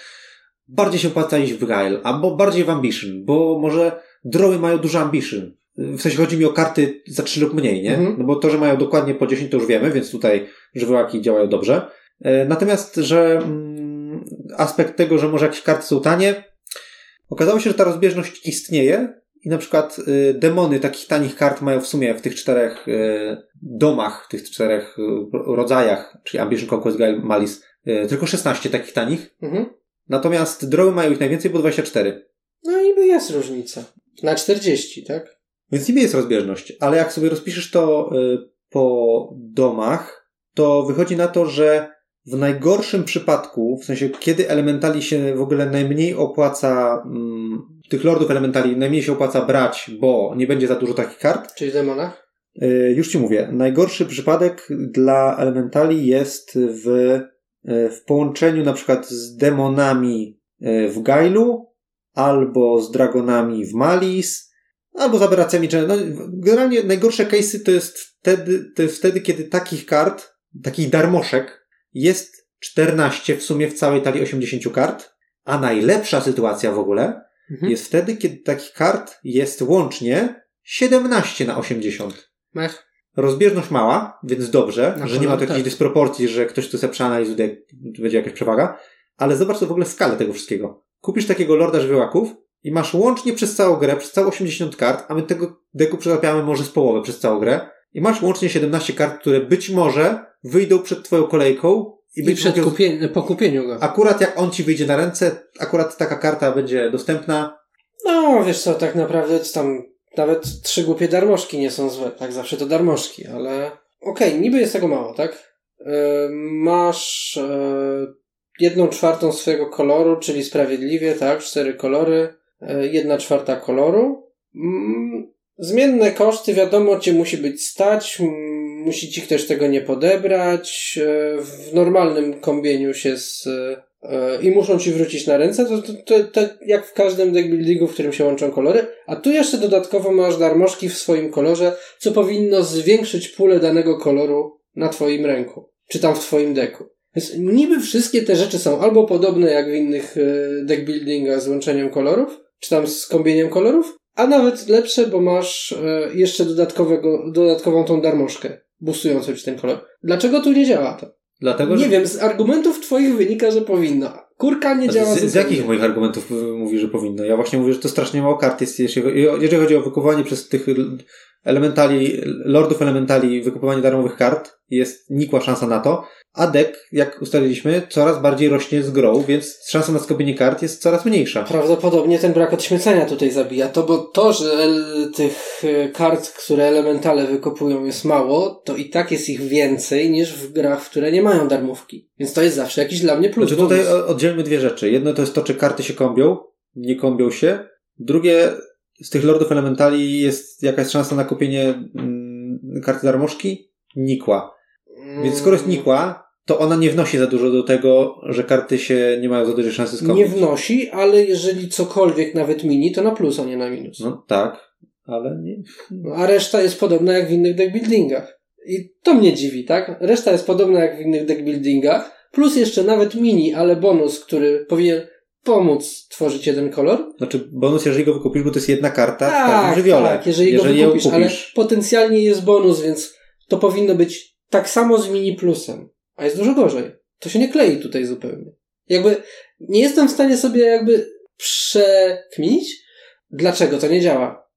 bardziej się opłaca iść w Guile, albo bardziej w Ambition, bo może droły mają dużo Ambition. W sensie chodzi mi o karty za 3 lub mniej, nie? Mhm. No bo to, że mają dokładnie po 10 to już wiemy, więc tutaj żywiołaki działają dobrze. E, Natomiast, że mm, aspekt tego, że może jakieś karty są tanie, okazało się, że ta rozbieżność istnieje i na przykład y, demony takich tanich kart mają w sumie w tych czterech y, domach, tych czterech y, rodzajach, czyli Ambition, Conquest, Guile, Malice, tylko 16 takich tanich. Mhm. Natomiast droły mają ich najwięcej, bo 24. No niby jest różnica. Na 40, tak? Więc niby jest rozbieżność, ale jak sobie rozpiszesz to y, po domach, to wychodzi na to, że w najgorszym przypadku, w sensie kiedy elementali się w ogóle najmniej opłaca, mm, tych lordów elementali najmniej się opłaca brać, bo nie będzie za dużo takich kart, Czyli w demonach? y, już ci mówię, najgorszy przypadek dla elementali jest w, y, w połączeniu na przykład z demonami y, w Gailu, albo z dragonami w Malis, albo z aberracjami, czy no, generalnie najgorsze case'y to jest wtedy, to jest wtedy, kiedy takich kart, takich darmoszek jest 14 w sumie w całej talii 80 kart, a najlepsza sytuacja w ogóle Mhm. jest wtedy, kiedy takich kart jest łącznie 17 na 80. Mech. Rozbieżność mała, więc dobrze, że nie ma tu jakiejś tak. dysproporcji, że ktoś tu sobie przeanalizuje, będzie jakaś przewaga, ale zobacz to w ogóle skalę tego wszystkiego. Kupisz takiego Lorda Żywiołaków i masz łącznie przez całą grę, przez całe 80 kart, a my tego deku przetapiamy może z połowę przez całą grę i masz łącznie 17 kart, które być może wyjdą przed twoją kolejką i I być przed może kupie... po kupieniu go. akurat jak on ci wyjdzie na ręce, akurat taka karta będzie dostępna. No, wiesz co, tak naprawdę tam nawet trzy głupie darmożki nie są złe. Tak, zawsze to darmożki, ale okej, niby jest tego mało, tak? Yy, masz yy, jedną czwartą swojego koloru, czyli sprawiedliwie, tak? Cztery kolory, jedna czwarta koloru. Mm, Zmienne koszty, wiadomo, cię musi być stać, musi ci ktoś tego nie podebrać. e, W normalnym kombieniu się z. e, I muszą ci wrócić na ręce, to, to, to, to jak w każdym deckbuildingu, w którym się łączą kolory. A tu jeszcze dodatkowo masz darmożki w swoim kolorze, co powinno zwiększyć pulę danego koloru na twoim ręku, czy tam w twoim deku. Więc niby wszystkie te rzeczy są albo podobne jak w innych e, deckbuildingach z łączeniem kolorów, czy tam z kombieniem kolorów, a nawet lepsze, bo masz e, jeszcze dodatkowego, dodatkową tą darmożkę, boostującą ci ten kolor. Dlaczego tu nie działa to? Dlatego, nie że... wiem, z argumentów twoich wynika, że powinno. Kurka nie działa Z, z jakich moich argumentów y, mówi, że powinno? Ja właśnie mówię, że to strasznie mało kart jest, jeśli, jeżeli chodzi o wykupywanie przez tych elementali, lordów elementali, wykupywanie darmowych kart, jest nikła szansa na to, a deck, jak ustaliliśmy, coraz bardziej rośnie z grą, więc szansa na skopienie kart jest coraz mniejsza. Prawdopodobnie ten brak odśmiecenia tutaj zabija to, bo to, że tych e, kart, które elementale wykopują jest mało, to i tak jest ich więcej niż w grach, które nie mają darmówki. Więc to jest zawsze jakiś dla mnie plus. Znaczy tutaj oddzielmy dwie rzeczy. Jedno to jest to, czy karty się kombią, nie kombią się. Drugie, z tych lordów elementali jest jakaś szansa na kupienie mm, karty darmożki? Nikła. Więc skoro jest nikła, to ona nie wnosi za dużo do tego, że karty się nie mają za dużej szansy skopić. Nie wnosi, ale jeżeli cokolwiek nawet mini, to na plus, a nie na minus. No tak, ale nie. No, A reszta jest podobna jak w innych deckbuildingach. I to mnie dziwi, tak? Reszta jest podobna jak w innych deckbuildingach, plus jeszcze nawet mini, ale bonus, który powinien pomóc tworzyć jeden kolor. Znaczy bonus, jeżeli go wykupisz, bo to jest jedna karta w każdym Tak, żywiole. tak, jeżeli, jeżeli go wykupisz, ale potencjalnie jest bonus, więc to powinno być tak samo z mini plusem. A jest dużo gorzej. To się nie klei tutaj zupełnie. Jakby nie jestem w stanie sobie jakby przekminić, dlaczego to nie działa.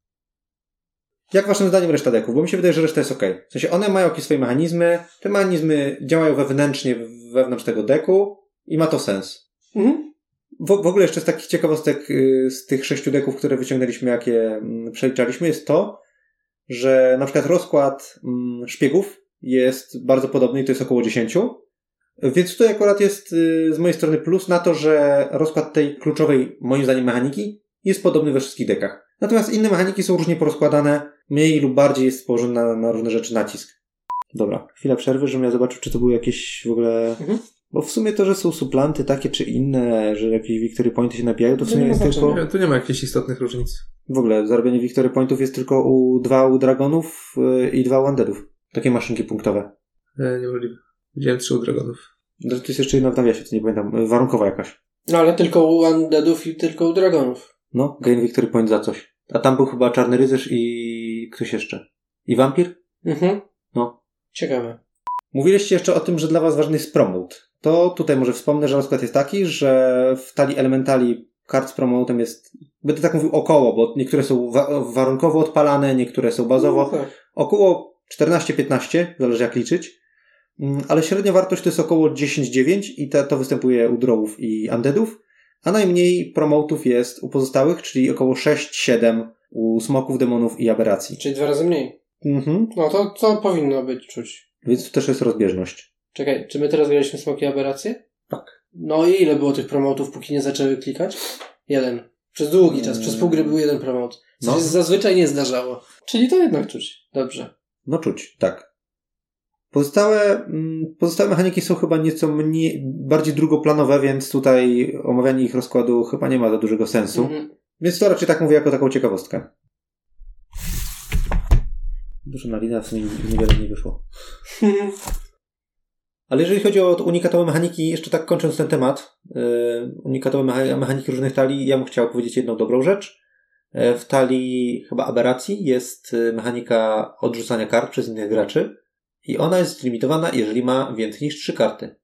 Jak waszym zdaniem reszta deków? Bo mi się wydaje, że reszta jest ok. W sensie one mają jakieś swoje mechanizmy, te mechanizmy działają wewnętrznie wewnątrz tego deku i ma to sens. Mhm. W, w ogóle jeszcze z takich ciekawostek y, z tych sześciu deków, które wyciągnęliśmy, jakie mm, przeliczaliśmy, jest to, że na przykład rozkład mm, szpiegów jest bardzo podobny i to jest około 10. Więc tutaj akurat jest y, z mojej strony plus na to, że rozkład tej kluczowej, moim zdaniem, mechaniki jest podobny we wszystkich dekach. Natomiast inne mechaniki są różnie porozkładane, mniej lub bardziej jest położony na, na różne rzeczy nacisk. Dobra, chwila przerwy, żebym ja zobaczył, czy to były jakieś w ogóle... Mhm. Bo w sumie to, że są suplanty takie czy inne, że jakieś Victory Pointy się nabijają, to w To sumie nie jest znaczenia. tylko... Nie, tu nie ma jakichś istotnych różnic. W ogóle zarabianie Victory Pointów jest tylko u dwa u Dragonów y, i dwa u Undeadów. Takie maszynki punktowe. E, niemożliwe. Widziałem trzy u dragonów. To jest jeszcze jedna w nawiasie, to nie pamiętam. Warunkowa jakaś. No ale tylko u undeadów i tylko u dragonów. No, gain Victory Point za coś. A tam był chyba Czarny Rycerz i ktoś jeszcze. I Wampir? Mhm. No. Ciekawe. Mówiliście jeszcze o tym, że dla was ważny jest promote. To tutaj może wspomnę, że rozkład jest taki, że w talii elementali kart z promotem jest, będę tak mówił około, bo niektóre są wa- warunkowo odpalane, niektóre są bazowo. No, tak. Około 14-15, zależy jak liczyć. Mm, Ale średnia wartość to jest około 10-9 i to, to występuje u drawów i undeadów, a najmniej promotów jest u pozostałych, czyli około 6-7 u smoków, demonów i aberracji. Czyli dwa razy mniej. Mhm. No to, to powinno być czuć. Więc tu też jest rozbieżność. Czekaj, czy my teraz graliśmy Smoki Aberracje? Tak. No i ile było tych promotów, póki nie zaczęły klikać? Jeden. Przez długi czas, przez pół gry był jeden promot. Co No. się zazwyczaj nie zdarzało. Czyli to jednak czuć. Dobrze. No czuć, tak. Pozostałe, mm, pozostałe mechaniki są chyba nieco mniej, bardziej drugoplanowe, więc tutaj omawianie ich rozkładu chyba nie ma za dużego sensu. Mhm. Więc to raczej tak mówię jako taką ciekawostkę. Dużo na lina w sumie niewiele nie wyszło. Ale jeżeli chodzi o unikatowe mechaniki, jeszcze tak kończąc ten temat, yy, unikatowe mecha- mechaniki różnych talii, ja bym chciał powiedzieć jedną dobrą rzecz. Yy, W talii chyba aberracji jest yy, mechanika odrzucania kart przez innych graczy i ona jest limitowana, jeżeli ma więcej niż trzy karty.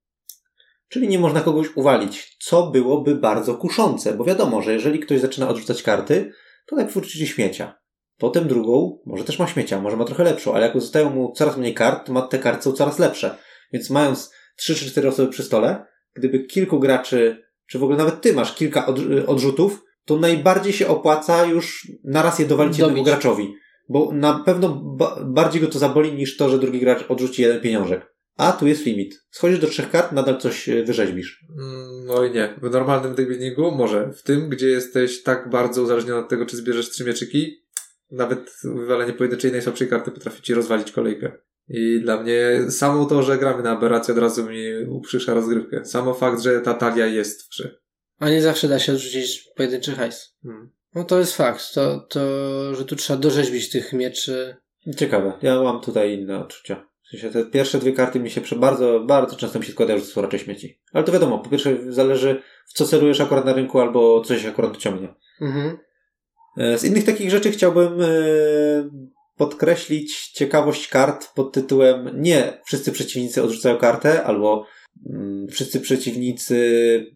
Czyli nie można kogoś uwalić, co byłoby bardzo kuszące, bo wiadomo, że jeżeli ktoś zaczyna odrzucać karty, to najpierw wrzuci śmiecia. Potem drugą, może też ma śmiecia, może ma trochę lepszą, ale jak zostają mu coraz mniej kart, to ma te karty są coraz lepsze. Więc mając 3 czy 4 osoby przy stole, gdyby kilku graczy, czy w ogóle nawet ty masz kilka od, odrzutów, to najbardziej się opłaca już naraz je dowalić Dobić. jednemu graczowi. Bo na pewno ba- bardziej go to zaboli niż to, że drugi gracz odrzuci jeden pieniążek. A tu jest limit. Schodzisz do trzech kart, nadal coś e, wyrzeźbisz. Mm, No i nie. W normalnym deckbuildingu może. W tym, gdzie jesteś tak bardzo uzależniony od tego, czy zbierzesz trzy mieczyki, nawet wywalenie pojedynczej najsłabszej karty potrafi ci rozwalić kolejkę. I dla mnie samo to, że gramy na aberrację od razu mi uprzysza rozgrywkę. Samo fakt, że ta talia jest w grze. A nie zawsze da się odrzucić pojedynczy hajs. Hmm. No to jest fakt. To, to że tu trzeba dorzeźbić tych mieczy. Ciekawe. Ja mam tutaj inne odczucia. W sensie te pierwsze dwie karty mi się prze bardzo, bardzo często mi się składają, że to są raczej śmieci. Ale to wiadomo, po pierwsze zależy w co celujesz akurat na rynku albo coś akurat ciągnie. Mhm. E, Z innych takich rzeczy chciałbym e, podkreślić ciekawość kart pod tytułem nie wszyscy przeciwnicy odrzucają kartę, albo mm, wszyscy przeciwnicy,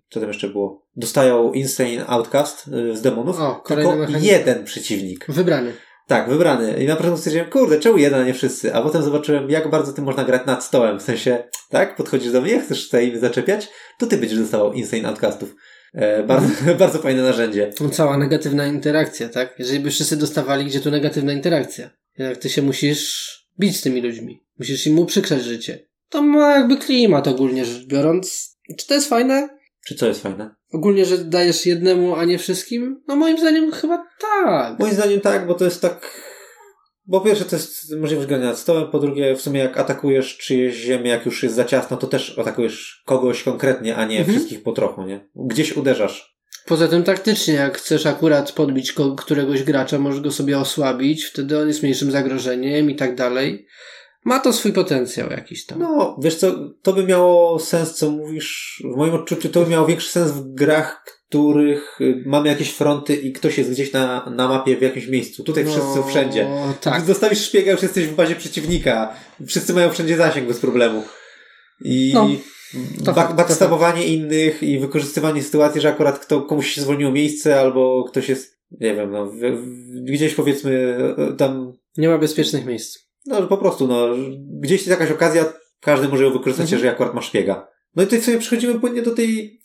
co tam jeszcze było, dostają Insane Outcast e, z demonów, O, tylko mechanizm. jeden przeciwnik. Wybrany. Tak, wybrany. I na początku stwierdziłem, kurde, czemu jeden, a nie wszyscy? A potem zobaczyłem, jak bardzo tym można grać nad stołem. W sensie, tak, podchodzisz do mnie, chcesz tutaj zaczepiać, to ty będziesz dostawał Insane Outcastów. E, bardzo, bardzo fajne narzędzie. To cała negatywna interakcja, tak? Jeżeli by wszyscy dostawali, gdzie tu negatywna interakcja? Jak ty się musisz bić z tymi ludźmi. Musisz im uprzykrzać życie. To ma jakby klimat ogólnie rzecz biorąc. Czy to jest fajne? Czy co jest fajne? Ogólnie, że dajesz jednemu, a nie wszystkim? No moim zdaniem chyba tak. Moim zdaniem tak, bo to jest tak... Bo po pierwsze to jest możliwość grania nad stołem, po drugie w sumie jak atakujesz czyjeś ziemię, jak już jest za ciasno, to też atakujesz kogoś konkretnie, a nie Mhm. wszystkich po trochu, nie? Gdzieś uderzasz. Poza tym taktycznie, jak chcesz akurat podbić któregoś gracza, możesz go sobie osłabić, wtedy on jest mniejszym zagrożeniem i tak dalej. Ma to swój potencjał jakiś tam. No, wiesz co, to by miało sens, co mówisz. W moim odczuciu to by miało większy sens w grach, których y, mamy jakieś fronty i ktoś jest gdzieś na, na mapie w jakimś miejscu. Tutaj wszyscy są wszędzie. No, tak. Dostawisz szpiega, już jesteś w bazie przeciwnika. Wszyscy mają wszędzie zasięg bez problemu. I No, to ba- fakt, backstabowanie innych i wykorzystywanie sytuacji, że akurat kto, komuś się zwolniło miejsce albo ktoś jest, nie wiem, no, w, w, gdzieś powiedzmy e, tam Nie ma bezpiecznych miejsc. no po prostu, no, gdzieś jest jakaś okazja, każdy może ją wykorzystać, Mhm. jeżeli akurat ma szpiega. No i tutaj sobie przechodzimy płynnie do tej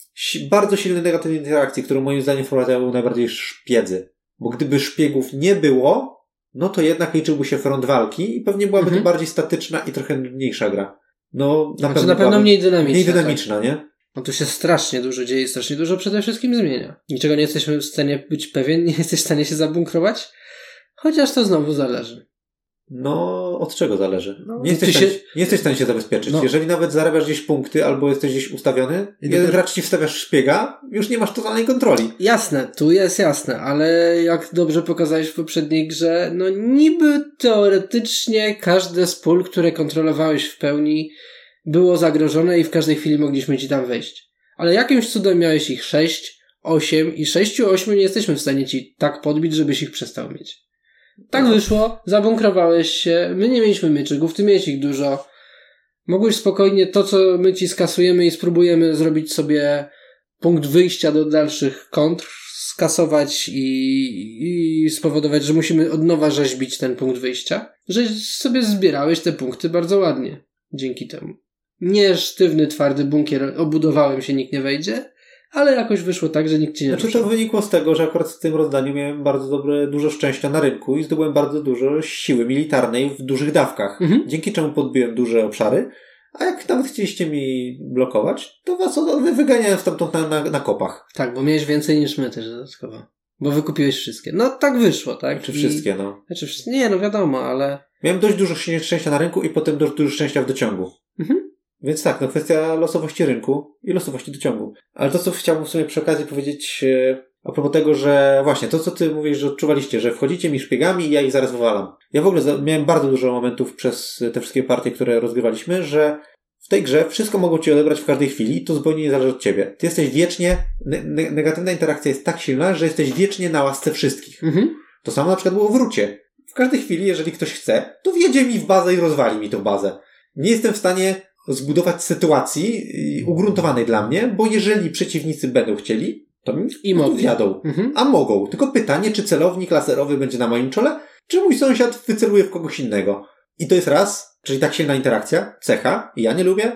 bardzo silnej negatywnej interakcji, którą moim zdaniem wprowadzają najbardziej szpiedzy. Bo gdyby szpiegów nie było, no to jednak liczyłby się front walki i pewnie byłaby Mhm. to bardziej statyczna i trochę nudniejsza gra. No, na Znaczy, pewno, na pewno mniej dynamiczna. mniej tak. dynamiczna, nie? No tu się strasznie dużo dzieje, strasznie dużo przede wszystkim zmienia. Niczego nie jesteśmy w stanie być pewien, nie jesteś w stanie się zabunkrować. Chociaż to znowu zależy. No, od czego zależy? No, nie, jesteś ty w stanie, się- nie jesteś w stanie się zabezpieczyć. No. Jeżeli nawet zarabiasz gdzieś punkty albo jesteś gdzieś ustawiony, I jeden gracz ci wstawiasz szpiega, już nie masz totalnej kontroli. Jasne, tu jest jasne, ale jak dobrze pokazałeś w poprzedniej grze, no niby teoretycznie każde z pól, które kontrolowałeś w pełni, było zagrożone i w każdej chwili mogliśmy ci tam wejść. Ale jakimś cudem miałeś ich sześć, osiem i sześciu, ośmiu nie jesteśmy w stanie ci tak podbić, żebyś ich przestał mieć. Tak No. wyszło, zabunkrowałeś się, my nie mieliśmy mieczyków, ty miałeś ich dużo. Mogłeś spokojnie to, co my ci skasujemy i spróbujemy zrobić sobie punkt wyjścia do dalszych kontr, skasować i, i spowodować, że musimy od nowa rzeźbić ten punkt wyjścia. Że sobie zbierałeś te punkty bardzo ładnie dzięki temu. Nie sztywny, twardy bunkier, obudowałem się, nikt nie wejdzie, ale jakoś wyszło tak, że nikt ci nie Znaczy ruszy. to wynikło z tego, że akurat w tym rozdaniu miałem bardzo dobre, dużo szczęścia na rynku i zdobyłem bardzo dużo siły militarnej w dużych dawkach. Mhm. Dzięki czemu podbiłem duże obszary, a jak nawet chcieliście mi blokować, to was wyganiałem stamtąd na, na, na kopach. Tak, bo miałeś więcej niż my też dodatkowo. Bo wykupiłeś wszystkie. No tak wyszło, tak? Czy I- wszystkie, no. Znaczy, wszystkie- nie, no wiadomo, ale Miałem dość dużo szczę- szczęścia na rynku i potem dość dużo szczęścia w dociągu. Mhm. Więc tak, no kwestia losowości rynku i losowości dociągu. Ale to, co chciałbym w sumie przy okazji powiedzieć e, a propos tego, że właśnie to, co ty mówisz, że odczuwaliście, że wchodzicie mi szpiegami i ja ich zaraz wywalam. Ja w ogóle miałem bardzo dużo momentów przez te wszystkie partie, które rozgrywaliśmy, że w tej grze wszystko mogą ci odebrać w każdej chwili i to zupełnie nie zależy od ciebie. Ty jesteś wiecznie, ne- negatywna interakcja jest tak silna, że jesteś wiecznie na łasce wszystkich. mhm. To samo na przykład było w Rucie. W każdej chwili, jeżeli ktoś chce, to wjedzie mi w bazę i rozwali mi tą bazę. Nie jestem w stanie zbudować sytuacji y, ugruntowanej dla mnie, bo jeżeli przeciwnicy będą chcieli, to mi I wjadą. Mhm. A mogą. Tylko pytanie, czy celownik laserowy będzie na moim czole, czy mój sąsiad wyceluje w kogoś innego. I to jest raz, czyli tak silna interakcja, cecha, i ja nie lubię.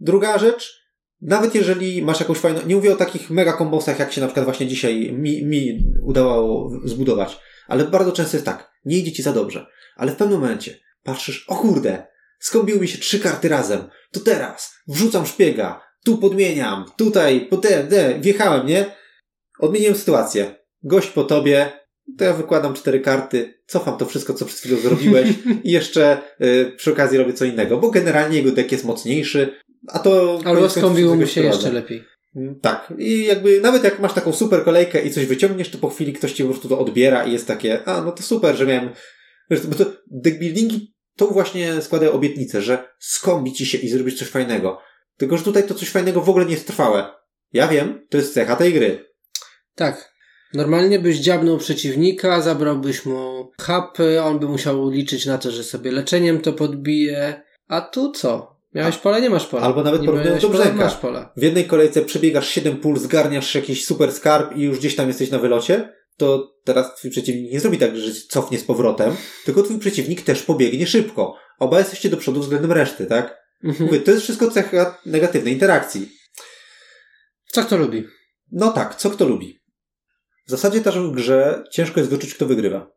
Druga rzecz, nawet jeżeli masz jakąś fajną, nie mówię o takich mega kombosach, jak się na przykład właśnie dzisiaj mi, mi udało zbudować, ale bardzo często jest tak, nie idzie ci za dobrze, ale w pewnym momencie patrzysz, o kurde, skombiły mi się trzy karty razem, to teraz wrzucam szpiega, tu podmieniam, tutaj, po te, te, wjechałem, nie? Odmieniłem sytuację. Gość po tobie, to ja wykładam cztery karty, cofam to wszystko, co przed chwilą zrobiłeś i jeszcze y, przy okazji robię co innego, bo generalnie jego deck jest mocniejszy, a to... Albo skombiło mu się jeszcze lepiej. Mm, Tak. I jakby nawet jak masz taką super kolejkę i coś wyciągniesz, to po chwili ktoś ci po prostu to odbiera i jest takie, a no to super, że miałem. Bo to deckbuildingi to właśnie składają obietnicę, że skombi ci się i zrobić coś fajnego. Tylko, że tutaj to coś fajnego w ogóle nie jest trwałe. Ja wiem, to jest cecha tej gry. Tak. Normalnie byś dziabnął przeciwnika, zabrałbyś mu hapy, on by musiał liczyć na to, że sobie leczeniem to podbije. A tu co? Miałeś pole, nie masz pola. Albo nawet nie porównując do brzęka. W jednej kolejce przebiegasz 7 pól, zgarniasz jakiś super skarb i już gdzieś tam jesteś na wylocie, to teraz twój przeciwnik nie zrobi tak, że cofnie z powrotem, tylko twój przeciwnik też pobiegnie szybko. Oba jesteście do przodu względem reszty, tak? Mhm. Mówię, to jest wszystko cecha negatywnej interakcji. Co kto lubi? No tak, co kto lubi. W zasadzie też w grze ciężko jest wyczuć, kto wygrywa.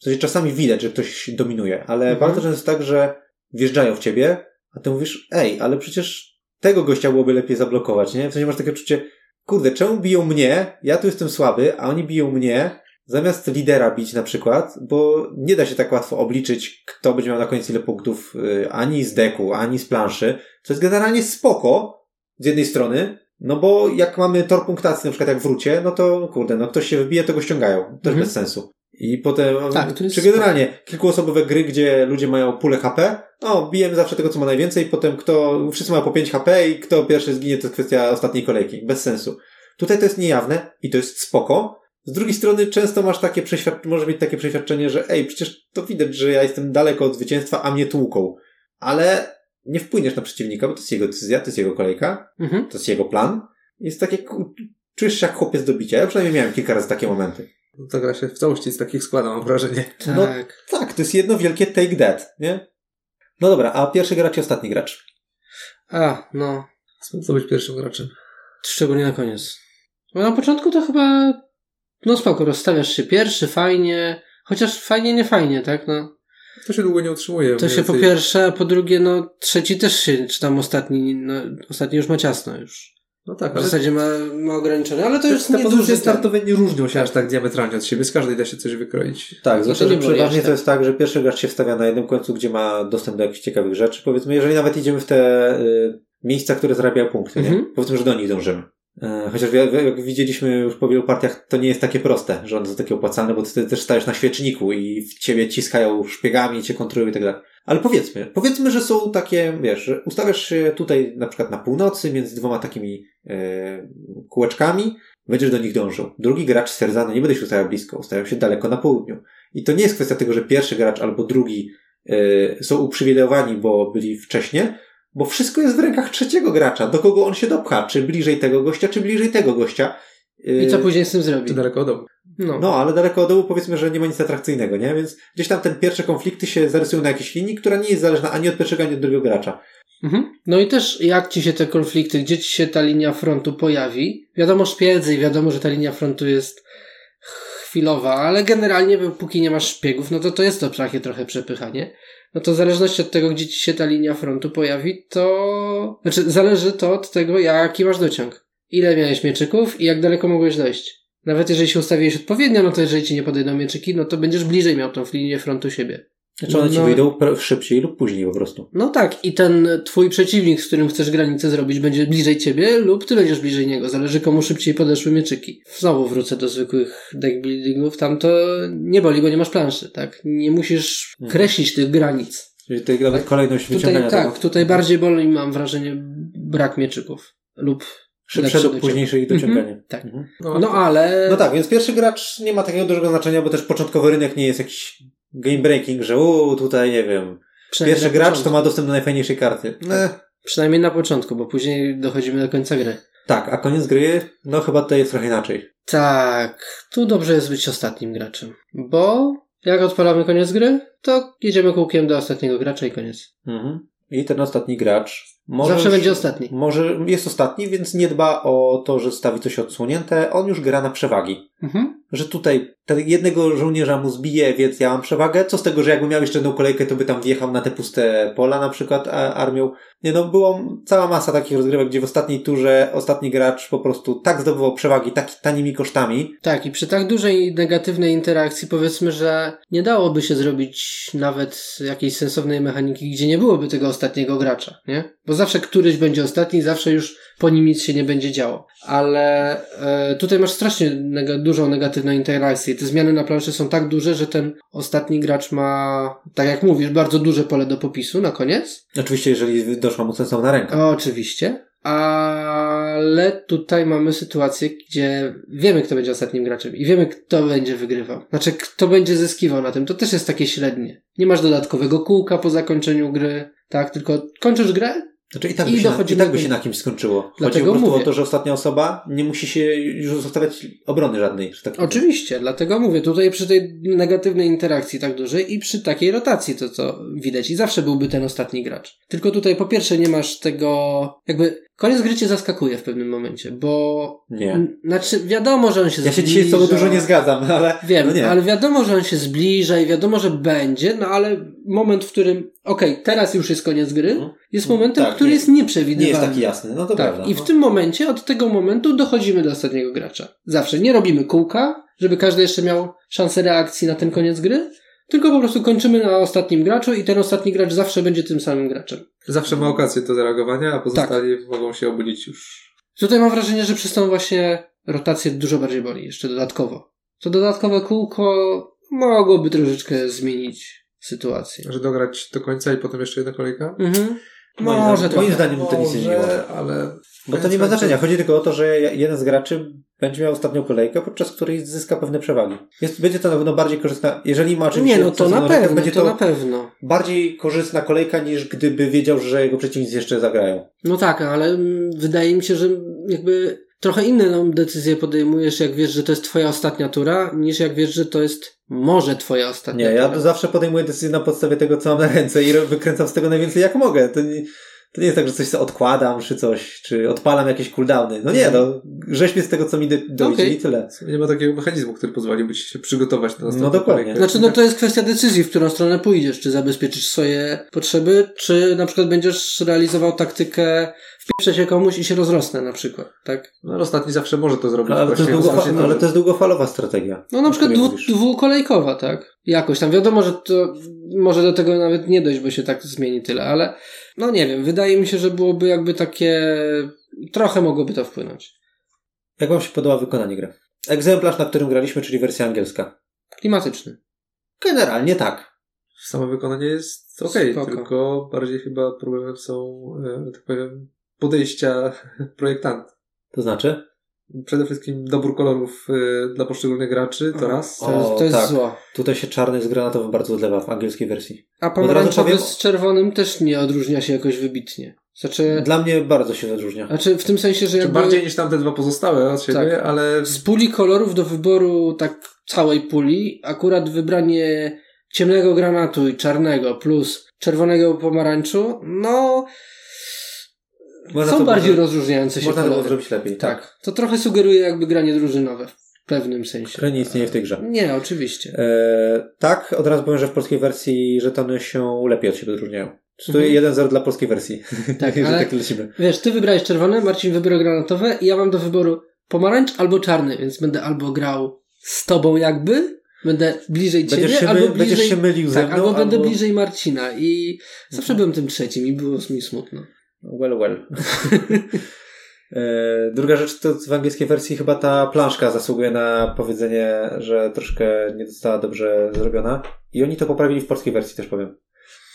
W sensie czasami widać, że ktoś dominuje, ale Mhm. bardzo często jest tak, że wjeżdżają w ciebie, a ty mówisz, ej, ale przecież tego gościa byłoby lepiej zablokować, nie? W sensie masz takie uczucie, kurde, czemu biją mnie? Ja tu jestem słaby, a oni biją mnie, zamiast lidera bić na przykład, bo nie da się tak łatwo obliczyć, kto będzie miał na końcu ile punktów y, ani z deku, ani z planszy, co jest generalnie spoko z jednej strony, no bo jak mamy tor punktacji, na przykład jak wrócie, no to kurde, no ktoś się wybije, to go ściągają. Też Mhm. bez sensu. I potem, Tak, to jest czy generalnie kilkuosobowe gry, gdzie ludzie mają pulę HP, no bijemy zawsze tego, co ma najwięcej, potem kto, wszyscy mają po 5 HP i kto pierwszy zginie, to jest kwestia ostatniej kolejki. Bez sensu. Tutaj to jest niejawne i to jest spoko. Z drugiej strony często masz takie przeświadczenie, może mieć takie przeświadczenie, że ej, przecież to widać, że ja jestem daleko od zwycięstwa, a mnie tłuką. Ale nie wpłyniesz na przeciwnika, bo to jest jego decyzja, to jest jego kolejka, Mhm. to jest jego plan. Jest takie, czujesz się jak chłopiec do bicia. Ja przynajmniej miałem kilka razy takie momenty. Ta gra się w całości z takich składa, mam wrażenie. No- Tak. Tak, to jest jedno wielkie take that, nie? No dobra, a pierwszy gracz i ostatni gracz. A, no. Co być pierwszym graczem? Szczególnie na koniec. Bo na początku to chyba, no spoko, rozstawiasz się pierwszy, fajnie, chociaż fajnie, nie fajnie, tak, no. To się długo nie utrzymuje. To się po pierwsze, a po drugie, no trzeci też się, czy tam ostatni, no ostatni już ma ciasno już. No tak, W zasadzie ma, ma ograniczone, ale to już te pozycje startowe nie różnią się aż tak diametralnie od siebie. Z każdej da się coś wykroić. Tak, No to że przeważnie to jest tak, że pierwszy gracz się wstawia na jednym końcu, gdzie ma dostęp do jakichś ciekawych rzeczy. Powiedzmy, jeżeli nawet idziemy w te y, miejsca, które zarabiają punkty, nie? Mhm. Powiedzmy, że do nich dążymy. E, Chociaż jak widzieliśmy już po wielu partiach, to nie jest takie proste, że one są takie opłacalne, bo ty też stajesz na świeczniku i w ciebie ciskają szpiegami, cię kontrolują i tak dalej. Ale powiedzmy, powiedzmy, że są takie, wiesz, że ustawiasz się tutaj na przykład na północy między dwoma takimi e, kółeczkami, będziesz do nich dążył. Drugi gracz stwierdza, no nie będę się ustawiał blisko, ustawiam się daleko na południu. I to nie jest kwestia tego, że pierwszy gracz albo drugi e, są uprzywilejowani, bo byli wcześniej, bo wszystko jest w rękach trzeciego gracza, do kogo on się dopcha, czy bliżej tego gościa, czy bliżej tego gościa. I co E, później z tym zrobi? Czy daleko od domu. No. no, ale daleko od dołu powiedzmy, że nie ma nic atrakcyjnego, nie? Więc gdzieś tam ten pierwsze konflikty się zarysują na jakiejś linii, która nie jest zależna ani od pierwszego, ani od drugiego gracza. Mhm. No i też jak ci się te konflikty, gdzie ci się ta linia frontu pojawi? Wiadomo szpiedzy i wiadomo, że ta linia frontu jest chwilowa, ale generalnie póki nie masz szpiegów, no to to jest to takie trochę przepychanie. No to w zależności od tego, gdzie ci się ta linia frontu pojawi, to... Znaczy, zależy to od tego, jaki masz dociąg. Ile miałeś mieczyków i jak daleko mogłeś dojść. Nawet jeżeli się ustawiłeś odpowiednio, no to jeżeli ci nie podejdą mieczyki, no to będziesz bliżej miał tą linię frontu siebie. Znaczy one ci No. wyjdą pr- szybciej lub później po prostu. No tak, i ten twój przeciwnik, z którym chcesz granicę zrobić, będzie bliżej ciebie lub ty będziesz bliżej niego. Zależy komu szybciej podeszły mieczyki. Znowu wrócę do zwykłych deck buildingów. Tam to nie boli, bo nie masz planszy, tak? Nie musisz Mhm. kreślić tych granic. Czyli tutaj nawet kolejność wyciągania Tutaj, tak, tego. tutaj bardziej boli, mam wrażenie, brak mieczyków. Lub Szybsze dociąg. późniejsze ich dociąganie. Mhm, tak. Mhm. No ale... No tak, więc pierwszy gracz nie ma takiego dużego znaczenia, bo też początkowy rynek nie jest jakiś game breaking, że uuu, tutaj nie wiem. Pierwszy gracz początku. to ma dostęp do najfajniejszej karty. Eh. Przynajmniej na początku, bo później dochodzimy do końca gry. Tak, a koniec gry, no chyba tutaj jest trochę inaczej. Tak, tu dobrze jest być ostatnim graczem, bo jak odpalamy koniec gry, to jedziemy kółkiem do ostatniego gracza i koniec. Mhm. I ten ostatni gracz może. Zawsze będzie ostatni. Może jest ostatni, więc nie dba o to, że stawi coś odsłonięte. On już gra na przewagi. Mhm. że tutaj jednego żołnierza mu zbije, więc ja mam przewagę. Co z tego, że jakby miał jeszcze jedną kolejkę, to by tam wjechał na te puste pola na przykład armią. Nie no, było cała masa takich rozgrywek, gdzie w ostatniej turze ostatni gracz po prostu tak zdobywał przewagi, tak tanimi kosztami. Tak, i przy tak dużej negatywnej interakcji powiedzmy, że nie dałoby się zrobić nawet jakiejś sensownej mechaniki, gdzie nie byłoby tego ostatniego gracza, nie? Bo zawsze któryś będzie ostatni, zawsze już po nim nic się nie będzie działo. Ale e, tutaj masz strasznie neg- dużą negatywną interakcję. Te zmiany na planszy są tak duże, że ten ostatni gracz ma, tak jak mówisz, bardzo duże pole do popisu na koniec. Oczywiście, jeżeli doszła mu sensowna ręka. Oczywiście. Ale tutaj mamy sytuację, gdzie wiemy, kto będzie ostatnim graczem i wiemy, kto będzie wygrywał. Znaczy, kto będzie zyskiwał na tym. To też jest takie średnie. Nie masz dodatkowego kółka po zakończeniu gry, tak? Tylko kończysz grę, Znaczy i tak, I by, się, na, i tak by się na kimś skończyło. Chodzi Dlatego po prostu mówię. o to, że ostatnia osoba nie musi się już zostawiać obrony żadnej. Tak. Oczywiście, dlatego mówię, tutaj przy tej negatywnej interakcji tak dużej i przy takiej rotacji, to co widać, i zawsze byłby ten ostatni gracz. Tylko tutaj po pierwsze nie masz tego, jakby koniec gry cię zaskakuje w pewnym momencie, bo Nie. znaczy wiadomo, że on się Ja się zbliża. dzisiaj z tobą dużo nie zgadzam, ale Wiem, no nie. ale wiadomo, że on się zbliża i wiadomo, że będzie, no ale moment, w którym, okej, teraz już jest koniec gry, Mhm. jest momentem, Tak, który nie- jest nie nieprzewidywalny. jest taki jasny. No to Tak, prawda. i w no. tym momencie, od tego momentu dochodzimy do ostatniego gracza. Zawsze nie robimy kółka, żeby każdy jeszcze miał szansę reakcji na ten koniec gry, tylko po prostu kończymy na ostatnim graczu i ten ostatni gracz zawsze będzie tym samym graczem. Zawsze ma okazję do zareagowania, a pozostali Tak. mogą się obudzić już. Tutaj mam wrażenie, że przez tą właśnie rotację dużo bardziej boli, jeszcze dodatkowo. To dodatkowe kółko mogłoby troszeczkę zmienić sytuację. Że dograć do końca i potem jeszcze jedna kolejka? Mhm. Moim Może zdaniem- trochę. moim zdaniem to nie zmieniło. Może, ale... Bo to nie ma znaczenia. Chodzi tylko o to, że jeden z graczy będzie miał ostatnią kolejkę, podczas której zyska pewne przewagi. Jest, będzie to na pewno bardziej korzystna, jeżeli ma oczywiście Nie, no to na pewno, będzie to na pewno. bardziej korzystna kolejka niż gdyby wiedział, że jego przeciwnicy jeszcze zagrają. No tak, ale mm, wydaje mi się, że jakby trochę inne no, decyzje podejmujesz, jak wiesz, że to jest twoja ostatnia tura, niż jak wiesz, że to jest może twoja ostatnia Nie, ja tura. zawsze podejmuję decyzję na podstawie tego, co mam na ręce i wykręcam z tego najwięcej jak mogę. To nie, to nie jest tak, że coś sobie odkładam, czy coś, czy odpalam jakieś cooldowny. No nie, no, rzeźbię z tego, co mi do- dojdzie Okej. i tyle. Nie ma takiego mechanizmu, który pozwoliłby ci się przygotować na No dokładnie. kolejkę. Znaczy, no to jest kwestia decyzji, w którą stronę pójdziesz. Czy zabezpieczysz swoje potrzeby, czy na przykład będziesz realizował taktykę wpieprzę się komuś i się rozrosnę na przykład, tak? No ostatni zawsze może to zrobić. Ale to, jest ale to jest długofalowa strategia. No na przykład dwu, dwukolejkowa, tak? Jakoś tam. Wiadomo, że to może do tego nawet nie dojść, bo się tak zmieni tyle, ale no nie wiem, wydaje mi się, że byłoby jakby takie... Trochę mogłoby to wpłynąć. Jak wam się podoba wykonanie gry? Egzemplarz, na którym graliśmy, czyli wersja angielska. Klimatyczny. Generalnie tak. Samo wykonanie jest okej, Spoko. tylko bardziej chyba problemem są, e, tak powiem, podejścia projektanta. To znaczy? Przede wszystkim dobór kolorów e, dla poszczególnych graczy, to Aha. raz. To, jest- to jest tak. zło. Tutaj się czarny z granatowym bardzo odlewa w angielskiej wersji. A pomarańczowy powiem- z czerwonym też nie odróżnia się jakoś wybitnie. Znaczy, Dla mnie bardzo się odróżnia. znaczy w tym sensie, że jakby bardziej niż tamte dwa pozostałe od siebie, Tak. ale z puli kolorów do wyboru tak całej puli, akurat wybranie ciemnego granatu i czarnego plus czerwonego pomarańczu, no Można są bardziej było- rozróżniające się Można to zrobić lepiej. Tak. To trochę sugeruje jakby granie drużynowe w pewnym sensie. Które nie istnieje w tej grze. Nie, oczywiście. E, tak, od razu powiem, że w polskiej wersji żetony się lepiej od siebie odróżniają. Tu Mhm. 1-0 dla polskiej wersji. Tak, że ale- tak lecimy. Wiesz, ty wybrałeś czerwone, Marcin wybrał granatowe i ja mam do wyboru pomarańcz albo czarny, więc będę albo grał z tobą jakby, będę bliżej ciebie, Będziesz się, albo my, bliżej... będziesz się mylił ze tak, mną. albo będę bliżej Marcina i zawsze Mhm. byłem tym trzecim i było mi smutno. Well, well. E, Druga rzecz to w angielskiej wersji chyba ta planszka zasługuje na powiedzenie, że troszkę nie została dobrze zrobiona. I oni to poprawili w polskiej wersji też powiem.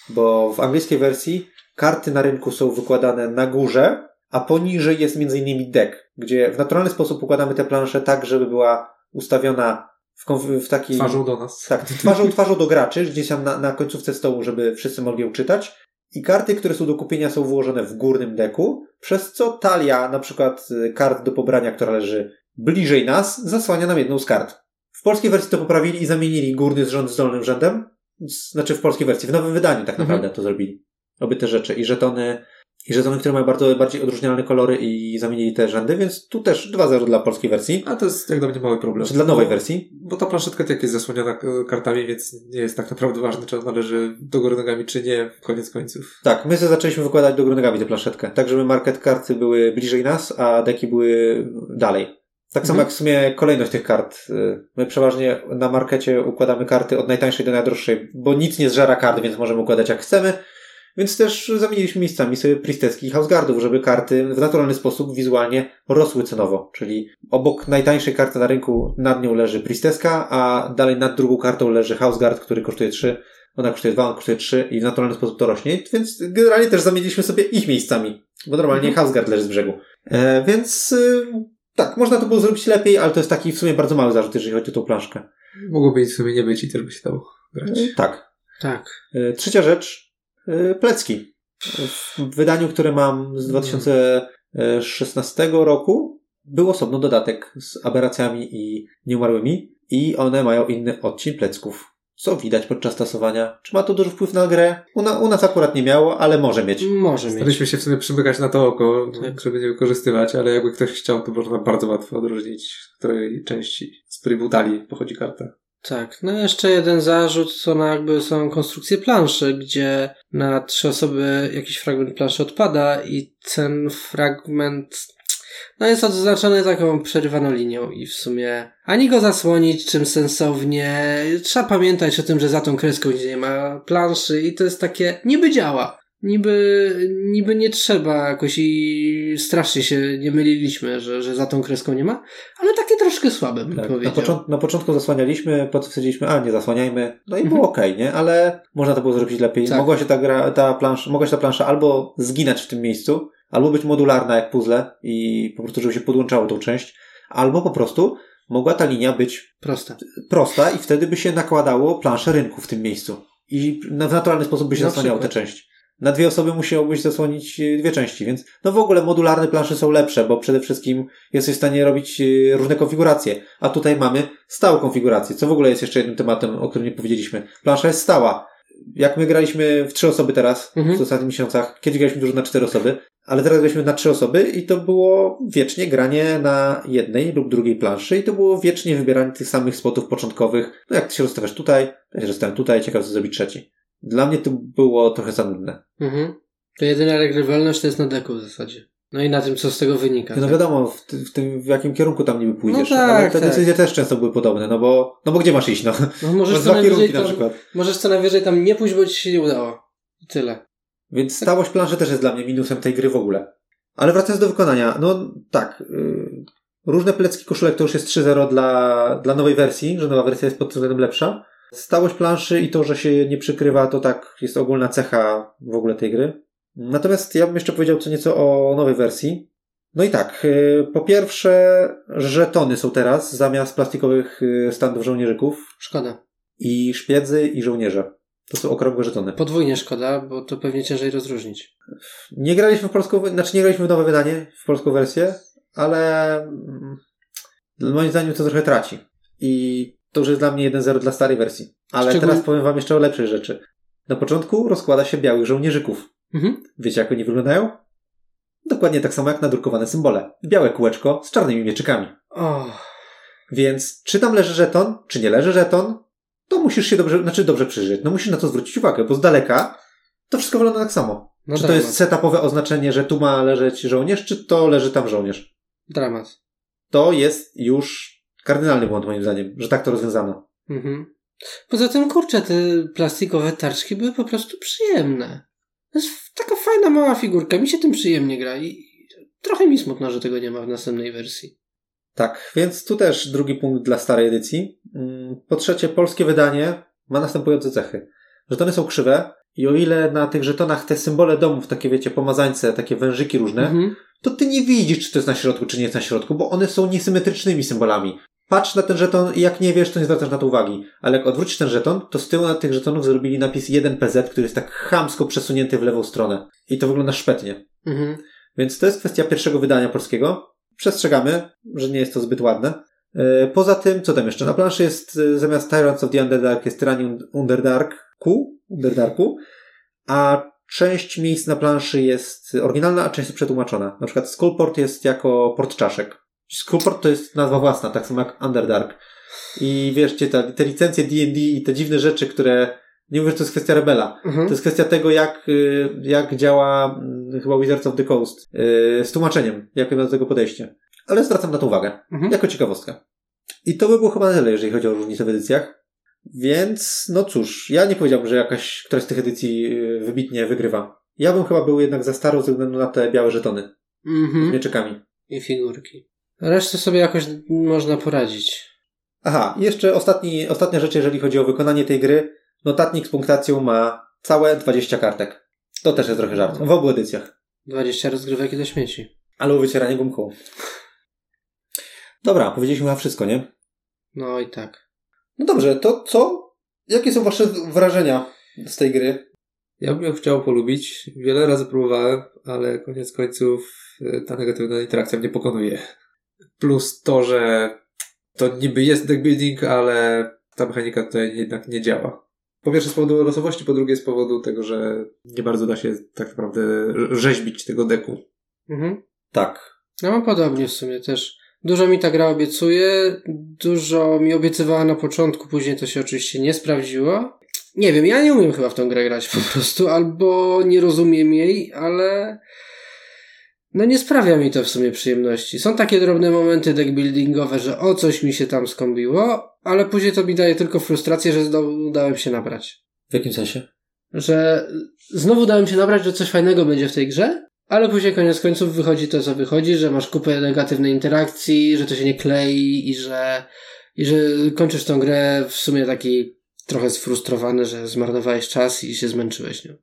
Bo w angielskiej wersji karty na rynku są wykładane na górze, a poniżej jest między innymi deck, gdzie w naturalny sposób układamy tę planszę tak, żeby była ustawiona w, konf- w taki... twarzą do nas. Tak, twarzą, twarzą do graczy, gdzieś tam na, na końcówce stołu, żeby wszyscy mogli ją czytać. I karty, które są do kupienia, są włożone w górnym deku, przez co talia, na przykład y, kart do pobrania, która leży bliżej nas, zasłania nam jedną z kart. W polskiej wersji to poprawili i zamienili górny rząd z dolnym rzędem. Znaczy w polskiej wersji, w nowym wydaniu tak Mhm. naprawdę to zrobili. Obie te rzeczy. I żetony i żetony, które mają bardzo bardziej odróżnialne kolory i zamienili te rzędy, więc tu też 2-0 dla polskiej wersji. A to jest jak dla mnie mały problem. Czy dla nowej Bo- wersji? Bo ta planszetka tak jest zasłoniona e, kartami, więc nie jest tak naprawdę ważne, czy ona leży do góry nogami, czy nie, koniec końców. Tak, my sobie zaczęliśmy wykładać do góry nogami tę planszetkę, tak żeby market karty były bliżej nas, a deki były dalej. Tak samo Mhm. jak w sumie kolejność tych kart. Y, My przeważnie na markecie układamy karty od najtańszej do najdroższej, bo nic nie zżera kart, więc możemy układać jak chcemy. Więc też zamieniliśmy miejscami sobie Priesteski i Houseguardów, żeby karty w naturalny sposób wizualnie rosły cenowo. Czyli obok najtańszej karty na rynku nad nią leży Priesteska, a dalej nad drugą kartą leży Houseguard, który kosztuje 3. Ona kosztuje 2, on kosztuje 3 i w naturalny sposób to rośnie. Więc generalnie też zamieniliśmy sobie ich miejscami, bo normalnie Houseguard leży z brzegu. E, więc y, tak, można to było zrobić lepiej, ale to jest taki w sumie bardzo mały zarzut, jeżeli chodzi o tą planszkę. Mogłoby nic w sumie nie być i też by się dało grać. E, tak. Tak. E, Trzecia rzecz, e, plecki. W wydaniu, które mam z 2016 roku, był osobno dodatek z aberracjami i nieumarłymi i one mają inny odcień plecków. Co widać podczas tasowania? Czy ma to duży wpływ na grę? U, na, u nas akurat nie miało, ale może mieć. Może mieć. Się w sumie przymykać na to oko, Tak. żeby nie wykorzystywać, ale jakby ktoś chciał, to można bardzo łatwo odróżnić, z której części, z której butali pochodzi karta. Tak, no jeszcze jeden zarzut to na jakby są konstrukcje planszy, gdzie na trzy osoby jakiś fragment planszy odpada i ten fragment no jest odznaczony taką przerywaną linią i w sumie ani go zasłonić czym sensownie, trzeba pamiętać o tym, że za tą kreską nie ma planszy i to jest takie, niby działa. Niby, niby nie trzeba jakoś i strasznie się nie myliliśmy, że, że za tą kreską nie ma, ale takie troszkę słabe bym Tak, na, powiedział. począt- na początku zasłanialiśmy, potem stwierdziliśmy, a nie zasłaniajmy. No i było Mhm. okej, nie? Ale można to było zrobić lepiej. Tak. Mogła się ta, gra, ta, plansza, mogła się ta plansza albo zginać w tym miejscu, albo być modularna jak puzzle i po prostu, żeby się podłączało tą część, albo po prostu mogła ta linia być Proste. prosta i wtedy by się nakładało planszę rynku w tym miejscu. I na w naturalny sposób by się Na zasłaniało tę część. Na dwie osoby musiałbyś zasłonić e, dwie części, więc no w ogóle modularne plansze są lepsze, bo przede wszystkim jesteś w stanie robić e, różne konfiguracje. A tutaj mamy stałą konfigurację, co w ogóle jest jeszcze jednym tematem, o którym nie powiedzieliśmy. Plansza jest stała. Jak my graliśmy w trzy osoby teraz, Mhm. w ostatnich miesiącach, kiedyś graliśmy dużo na cztery osoby, ale teraz graliśmy na trzy osoby i to było wiecznie granie na jednej lub drugiej planszy i to było wiecznie wybieranie tych samych spotów początkowych. No jak ty się rozstawiasz tutaj, ja się rozstawiam tutaj, ciekaw co zrobić trzeci. Dla mnie to było trochę za nudne. Mhm. To jedyna regrywalność to jest na deku w zasadzie. No i na tym, co z tego wynika. No tak? wiadomo, w, ty- w tym, w jakim kierunku tam niby pójdziesz. No tak, ale te tak. decyzje też często były podobne, no bo, no bo gdzie masz iść, no? No możesz co najwyżej na tam, przykład. możesz co najwyżej tam nie pójść, bo ci się nie udało. I tyle. Więc stałość planszy też jest dla mnie minusem tej gry w ogóle. Ale wracając do wykonania, no tak, yy, różne plecki koszulek to już jest 3-0 dla, dla nowej wersji, że nowa wersja jest pod względem lepsza. Stałość planszy i to, że się nie przykrywa, to tak jest ogólna cecha w ogóle tej gry. Natomiast ja bym jeszcze powiedział co nieco o nowej wersji. No i tak, yy, po pierwsze, żetony są teraz zamiast plastikowych yy, standów żołnierzyków Szkoda. i szpiedzy i żołnierze. To są okrągłe żetony. Podwójnie szkoda, bo to pewnie ciężej rozróżnić. Nie graliśmy w polską, znaczy nie graliśmy w nowe wydanie, w polską wersję, ale mm, moim zdaniem to trochę traci. I to już jest dla mnie 1-0 dla starej wersji. Ale teraz powiem wam jeszcze o lepszej rzeczy. Na początku rozkłada się białych żołnierzyków. Mhm. Wiecie jak oni wyglądają? Dokładnie tak samo jak nadrukowane symbole. Białe kółeczko z czarnymi mieczykami. O, Więc czy tam leży żeton, czy nie leży żeton, to musisz się dobrze, znaczy dobrze przyjrzeć. No musisz na to zwrócić uwagę, bo z daleka to wszystko wygląda tak samo. no czy to dramat. jest setupowe oznaczenie, że tu ma leżeć żołnierz, czy to leży tam żołnierz? Dramat. To jest już kardynalny błąd moim zdaniem, że tak to rozwiązano. Mhm. Poza tym, kurczę, te plastikowe tarczki były po prostu przyjemne. To jest taka fajna, mała figurka. Mi się tym przyjemnie gra i trochę mi smutno, że tego nie ma w następnej wersji. Tak, więc tu też drugi punkt dla starej edycji. Mm, Po trzecie, polskie wydanie ma następujące cechy. Żetony są krzywe i o ile na tych żetonach te symbole domów, takie wiecie, pomazańce, takie wężyki różne, Mhm. to ty nie widzisz, czy to jest na środku, czy nie jest na środku, bo one są niesymetrycznymi symbolami. Patrz na ten żeton i jak nie wiesz, to nie zwracasz na to uwagi. Ale jak odwrócisz ten żeton, to z tyłu na tych żetonów zrobili napis 1PZ, który jest tak chamsko przesunięty w lewą stronę. I to wygląda szpetnie. Mhm. Więc to jest kwestia pierwszego wydania polskiego. Przestrzegamy, że nie jest to zbyt ładne. E, Poza tym, co tam jeszcze? Na planszy jest e, zamiast Tyrants of the Underdark jest Tyranny Underdarku, Underdarku, a część miejsc na planszy jest oryginalna, a część jest przetłumaczona. Na przykład Skullport jest jako port czaszek. Skullport to jest nazwa własna, tak samo jak Underdark. I wiesz, te, te licencje D&D i te dziwne rzeczy, które nie mówię, że to jest kwestia Rebela. Mhm. To jest kwestia tego, jak, y, jak działa mm, chyba Wizards of the Coast y, z tłumaczeniem, jakie ma do tego podejście. Ale zwracam na to uwagę. Mhm. Jako ciekawostka. I to by było chyba na tyle, jeżeli chodzi o różnice w edycjach. Więc, no cóż, ja nie powiedziałbym, że jakaś, któraś z tych edycji y, wybitnie wygrywa. Ja bym chyba był jednak za starą ze względu na te białe żetony z Mhm. mieczykami. I figurki. Resztę sobie jakoś można poradzić. Aha, i jeszcze ostatni, ostatnia rzecz, jeżeli chodzi o wykonanie tej gry. Notatnik z punktacją ma całe 20 kartek. To też jest trochę żart. W obu edycjach. 20 rozgrywek i do śmieci. Ale o wycieranie gumką. Dobra, powiedzieliśmy chyba wszystko, nie? No i tak. No dobrze, to co? Jakie są wasze wrażenia z tej gry? Ja bym ją chciał polubić. Wiele razy próbowałem, ale koniec końców e, ta negatywna interakcja mnie pokonuje. Plus to, że to niby jest deck building, ale ta mechanika tutaj jednak nie działa. Po pierwsze z powodu losowości, po drugie z powodu tego, że nie bardzo da się tak naprawdę rzeźbić tego deku. Mhm. Tak. Ja mam podobnie w sumie też. Dużo mi ta gra obiecuje, dużo mi obiecywała na początku, później to się oczywiście nie sprawdziło. Nie wiem, ja nie umiem chyba w tą grę grać po prostu, albo nie rozumiem jej, ale no nie sprawia mi to w sumie przyjemności. Są takie drobne momenty deckbuildingowe, że o coś mi się tam skąbiło, ale później to mi daje tylko frustrację, że znowu dałem się nabrać. W jakim sensie? Że znowu dałem się nabrać, że coś fajnego będzie w tej grze, ale później koniec końców wychodzi to, co wychodzi, że masz kupę negatywnej interakcji, że to się nie klei i że, i że kończysz tą grę w sumie taki trochę sfrustrowany, że zmarnowałeś czas i się zmęczyłeś nią.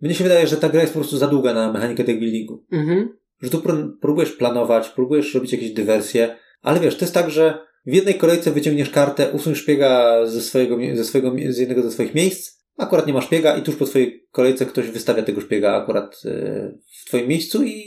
Mnie się wydaje, że ta gra jest po prostu za długa na mechanikę deck buildingu. Mhm. Że tu pró- próbujesz planować, próbujesz robić jakieś dywersje, ale wiesz, to jest tak, że w jednej kolejce wyciągniesz kartę, usuń szpiega ze swojego, ze swojego, z jednego ze swoich miejsc, akurat nie ma szpiega i tuż po twojej kolejce ktoś wystawia tego szpiega akurat e, w twoim miejscu i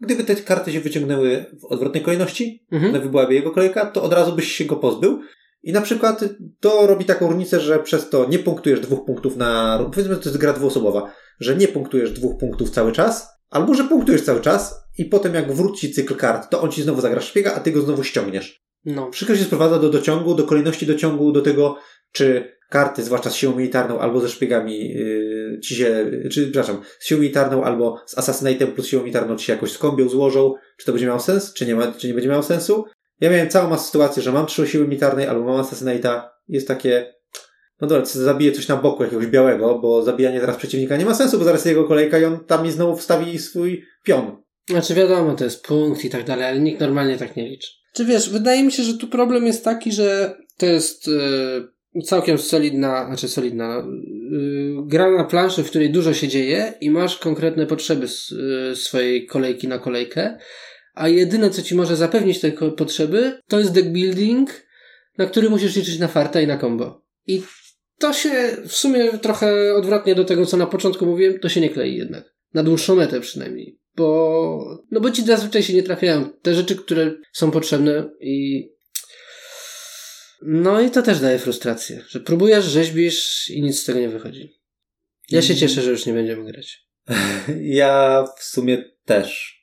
gdyby te karty się wyciągnęły w odwrotnej kolejności, Mhm. gdyby byłaby jego kolejka, to od razu byś się go pozbył. I na przykład to robi taką różnicę, że przez to nie punktujesz dwóch punktów na. Powiedzmy, to jest gra dwuosobowa, że nie punktujesz dwóch punktów cały czas, albo że punktujesz cały czas i potem jak wróci cykl kart, to on ci znowu zagra szpiega, a ty go znowu ściągniesz. No. Wszystko się sprowadza do dociągu, do kolejności dociągu, do tego, czy karty, zwłaszcza z siłą militarną albo ze szpiegami, yy, ci się, czy, przepraszam, z siłą militarną albo z Assassinatem plus siłą militarną ci się jakoś skąbią, złożą, czy to będzie miało sens, czy nie, ma, czy nie będzie miało sensu. Ja miałem całą masę sytuacji, że mam trzy siły militarnej albo mam Assassinata, jest takie, no dobra, zabiję coś na boku jakiegoś białego, bo zabijanie teraz przeciwnika nie ma sensu, bo zaraz jego kolejka i on tam mi znowu wstawi swój pion. Znaczy wiadomo, to jest punkt i tak dalej, ale nikt normalnie tak nie liczy. Czy wiesz, wydaje mi się, że tu problem jest taki, że to jest yy, całkiem solidna, znaczy solidna, yy, gra na planszy, w której dużo się dzieje i masz konkretne potrzeby z yy, swojej kolejki na kolejkę, a jedyne, co ci może zapewnić te potrzeby, to jest deck building, na który musisz liczyć na farta i na combo. I to się w sumie trochę odwrotnie do tego, co na początku mówiłem, to się nie klei jednak. Na dłuższą metę przynajmniej. Bo, no bo ci zazwyczaj się nie trafiają te rzeczy, które są potrzebne i no i to też daje frustrację, że próbujesz, rzeźbisz i nic z tego nie wychodzi. Ja się I- cieszę, że już nie będziemy grać. Ja w sumie też.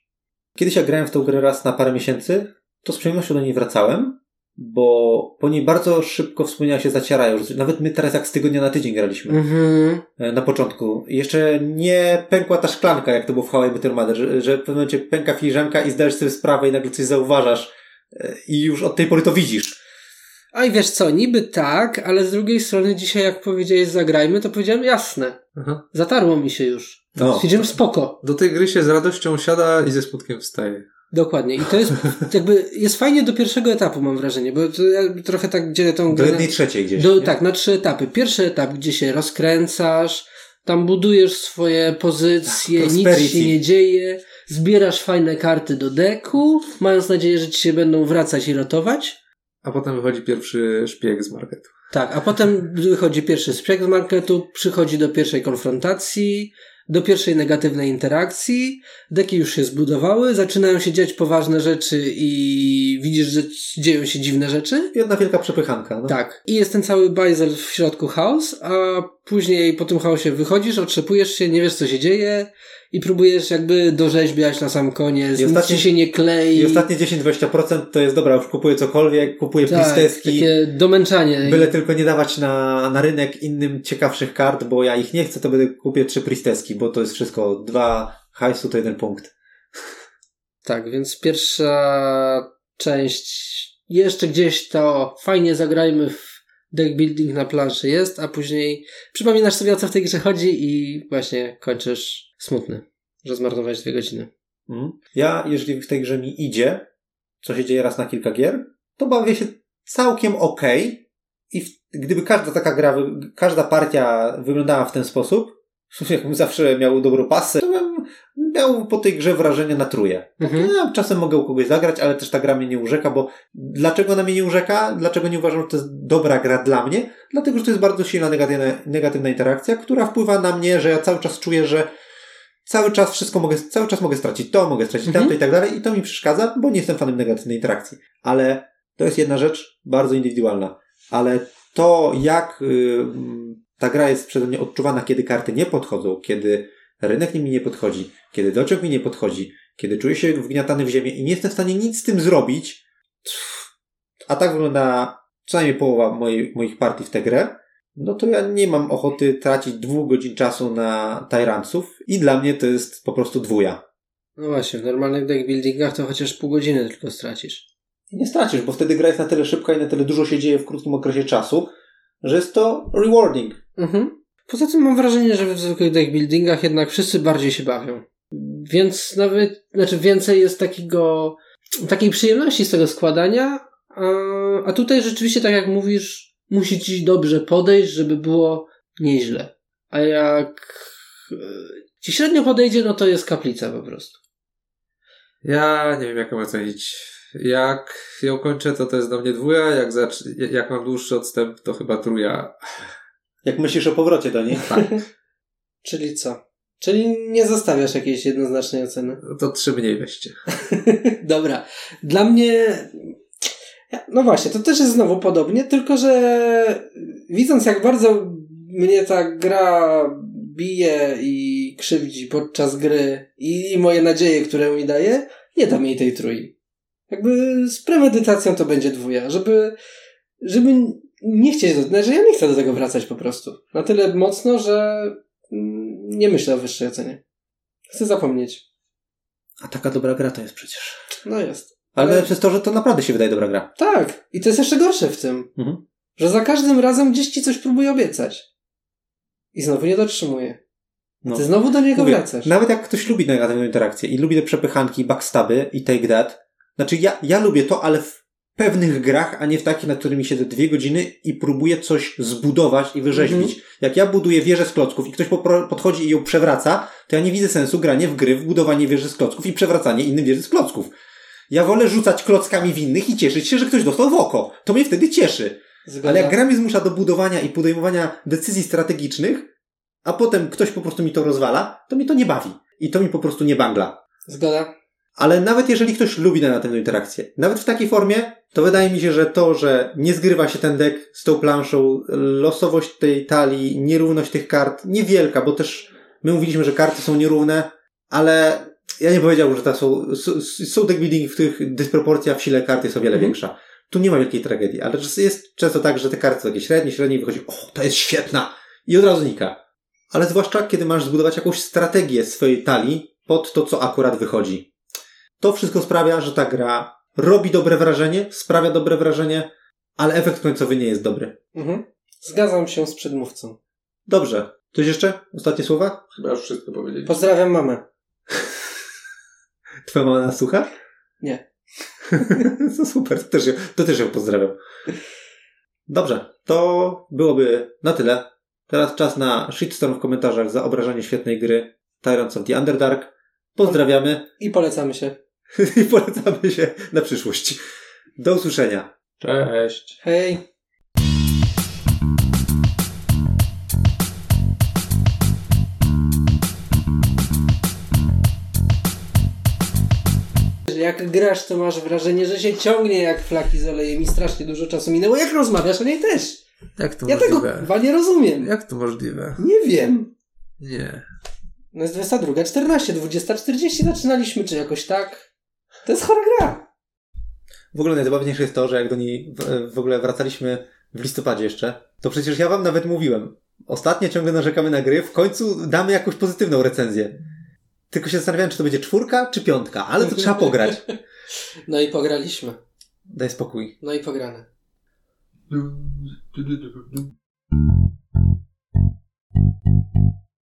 Kiedyś jak grałem w tą grę raz na parę miesięcy, to z przyjemnością do niej wracałem, bo po niej bardzo szybko wspomnienia się zacierają. Nawet my teraz jak z tygodnia na tydzień graliśmy. Mhm. e, Na początku. Jeszcze nie pękła ta szklanka, jak to było w How I Met Your Mother, że, że w pewnym momencie pęka filiżanka i zdajesz sobie sprawę i nagle coś zauważasz e, i już od tej pory to widzisz. A i wiesz co, niby tak, ale z drugiej strony dzisiaj jak powiedziałeś zagrajmy, to powiedziałem jasne. Aha. Zatarło mi się już. No. Stwierdziłem spoko. Do tej gry się z radością siada i ze smutkiem wstaje. Dokładnie. I to jest jakby, jest fajnie do pierwszego etapu mam wrażenie, bo to ja trochę tak dzielę tą Do grę. na- jednej trzeciej gdzieś. Do, tak, na trzy etapy. Pierwszy etap, gdzie się rozkręcasz, tam budujesz swoje pozycje, Tak, nic się nie dzieje, zbierasz fajne karty do deku, mając nadzieję, że ci się będą wracać i ratować. A potem wychodzi pierwszy szpieg z marketu. Tak, a potem wychodzi pierwszy sprzęg z marketu, przychodzi do pierwszej konfrontacji, do pierwszej negatywnej interakcji, deki już się zbudowały, zaczynają się dziać poważne rzeczy i widzisz, że dzieją się dziwne rzeczy. Jedna wielka przepychanka. No. Tak. I jest ten cały bajzel w środku chaos, a później po tym chaosie wychodzisz, otrzepujesz się, nie wiesz co się dzieje i próbujesz jakby dorzeźbiać na sam koniec, I nic ostatnie- ci się nie klei. I ostatnie 10-20% to jest dobra, już kupuję cokolwiek, kupuję tak, pristeski. takie domęczanie. Byle tylko nie dawać na, na rynek innym ciekawszych kart, bo ja ich nie chcę, to będę kupię trzy pristeski, bo to jest wszystko dwa hajsu to jeden punkt. Tak, więc pierwsza część jeszcze gdzieś to fajnie zagrajmy w deck building na planszy jest, a później przypominasz sobie o co w tej grze chodzi i właśnie kończysz smutny, że zmarnowałeś dwie godziny. Mhm. Ja, jeżeli w tej grze mi idzie, co się dzieje raz na kilka gier, to bawię się całkiem okej. I w, gdyby każda taka gra, każda partia wyglądała w ten sposób, jakbym zawsze miał dobrą pasę, to bym miał po tej grze wrażenie na truje. Mhm. Ja czasem mogę u kogoś zagrać, ale też ta gra mnie nie urzeka, bo dlaczego ona mnie nie urzeka? Dlaczego nie uważam, że to jest dobra gra dla mnie? Dlatego, że to jest bardzo silna negatywna, negatywna interakcja, która wpływa na mnie, że ja cały czas czuję, że cały czas wszystko mogę, cały czas mogę stracić to, mogę stracić Mhm. tamto i tak dalej i to mi przeszkadza, bo nie jestem fanem negatywnej interakcji. Ale to jest jedna rzecz bardzo indywidualna. Ale to, jak y, ta gra jest przeze mnie odczuwana, kiedy karty nie podchodzą, kiedy rynek mi nie podchodzi, kiedy doczek mi nie podchodzi, kiedy czuję się wgniatany w ziemię i nie jestem w stanie nic z tym zrobić, a tak wygląda przynajmniej połowa mojej, moich partii w tę grę, no to ja nie mam ochoty tracić dwóch godzin czasu na Tyrantsów i dla mnie to jest po prostu dwuja. No właśnie, w normalnych deck buildingach to chociaż pół godziny tylko stracisz. Nie stracisz, bo wtedy gra jest na tyle szybka i na tyle dużo się dzieje w krótkim okresie czasu, że jest to rewarding. Mhm. Poza tym mam wrażenie, że w zwykłych deck buildingach jednak wszyscy bardziej się bawią. Więc nawet, znaczy więcej jest takiego, takiej przyjemności z tego składania, a, a tutaj rzeczywiście, tak jak mówisz, musi ci dobrze podejść, żeby było nieźle. A jak e, ci średnio podejdzie, no to jest kaplica po prostu. Ja nie wiem, jak ją ocenić. Jak ją kończę, to to jest dla mnie dwuja. Jak, zacz... jak mam dłuższy odstęp, to chyba truja. Jak myślisz o powrocie do niej? Tak. Czyli co? Czyli nie zostawiasz jakiejś jednoznacznej oceny. To trzy mniej weźcie. Dobra. Dla mnie. No właśnie, to też jest znowu podobnie, tylko że widząc jak bardzo mnie ta gra bije i krzywdzi podczas gry i moje nadzieje, które mi daje, nie dam jej tej trój. Jakby z premedytacją to będzie dwuja, żeby, żeby nie chcieć, znaczy ja nie chcę do tego wracać po prostu. Na tyle mocno, że mm, nie myślę o wyższej ocenie. Chcę zapomnieć. A taka dobra gra to jest przecież. No jest. Ale, Ale- przez to, że to naprawdę się wydaje dobra gra. Tak. I to jest jeszcze gorsze w tym, Mhm. że za każdym razem gdzieś ci coś próbuje obiecać. I znowu nie dotrzymuje. No. Ty znowu do niego Mówię, wracasz. Nawet jak ktoś lubi negatywną interakcję i lubi te przepychanki, backstaby i take that, znaczy ja, ja lubię to, ale w pewnych grach, a nie w takich, nad którymi siedzę dwie godziny i próbuję coś zbudować i wyrzeźbić. Mhm. Jak ja buduję wieżę z klocków i ktoś podchodzi i ją przewraca, to ja nie widzę sensu grania w gry, w budowanie wieży z klocków i przewracanie innym wieży z klocków. Ja wolę rzucać klockami w innych i cieszyć się, że ktoś dostał w oko. To mnie wtedy cieszy. Zgoda. Ale jak gra mnie zmusza do budowania i podejmowania decyzji strategicznych, a potem ktoś po prostu mi to rozwala, to mi to nie bawi. I to mi po prostu nie bangla. Zgoda. Ale nawet jeżeli ktoś lubi negatywną interakcję, nawet w takiej formie, to wydaje mi się, że to, że nie zgrywa się ten deck z tą planszą, losowość tej talii, nierówność tych kart, niewielka, bo też my mówiliśmy, że karty są nierówne, ale ja nie powiedziałbym, że to są, są, są deck building, w których dysproporcja w sile kart jest o wiele Mhm. większa. Tu nie ma wielkiej tragedii, ale jest często tak, że te karty są takie średnie, średnie i wychodzi, o, to jest świetna! I od razu znika. Ale zwłaszcza, kiedy masz zbudować jakąś strategię swojej talii pod to, co akurat wychodzi. To wszystko sprawia, że ta gra robi dobre wrażenie, sprawia dobre wrażenie, ale efekt końcowy nie jest dobry. Mhm. Zgadzam się z przedmówcą. Dobrze. Coś jeszcze? Ostatnie słowa? Chyba już wszystko powiedzieli. Pozdrawiam mamę. Twoja mama nas słucha? Nie. to super, to też, ją, to też ją pozdrawiam. Dobrze, to byłoby na tyle. Teraz czas na shitstorm w komentarzach za obrażanie świetnej gry Tyrants of the Underdark. Pozdrawiamy I polecamy się. I polecamy się na przyszłość. Do usłyszenia. Cześć. Hej. Jak grasz, to masz wrażenie, że się ciągnie jak flaki z olejem i strasznie dużo czasu minęło. Jak rozmawiasz o niej też. Jak to ja możliwe? tego chyba nie rozumiem. Jak to możliwe? Nie wiem. Nie. No jest 22, 14, 20, 40 zaczynaliśmy, czy jakoś tak? To jest chora gra. W ogóle najzabawniejsze jest to, że jak do niej w, w ogóle wracaliśmy w listopadzie jeszcze, to przecież ja wam nawet mówiłem. Ostatnio ciągle narzekamy na gry, w końcu damy jakąś pozytywną recenzję. Tylko się zastanawiałem, czy to będzie czwórka, czy piątka, ale to trzeba pograć. No i pograliśmy. Daj spokój. No i pograne.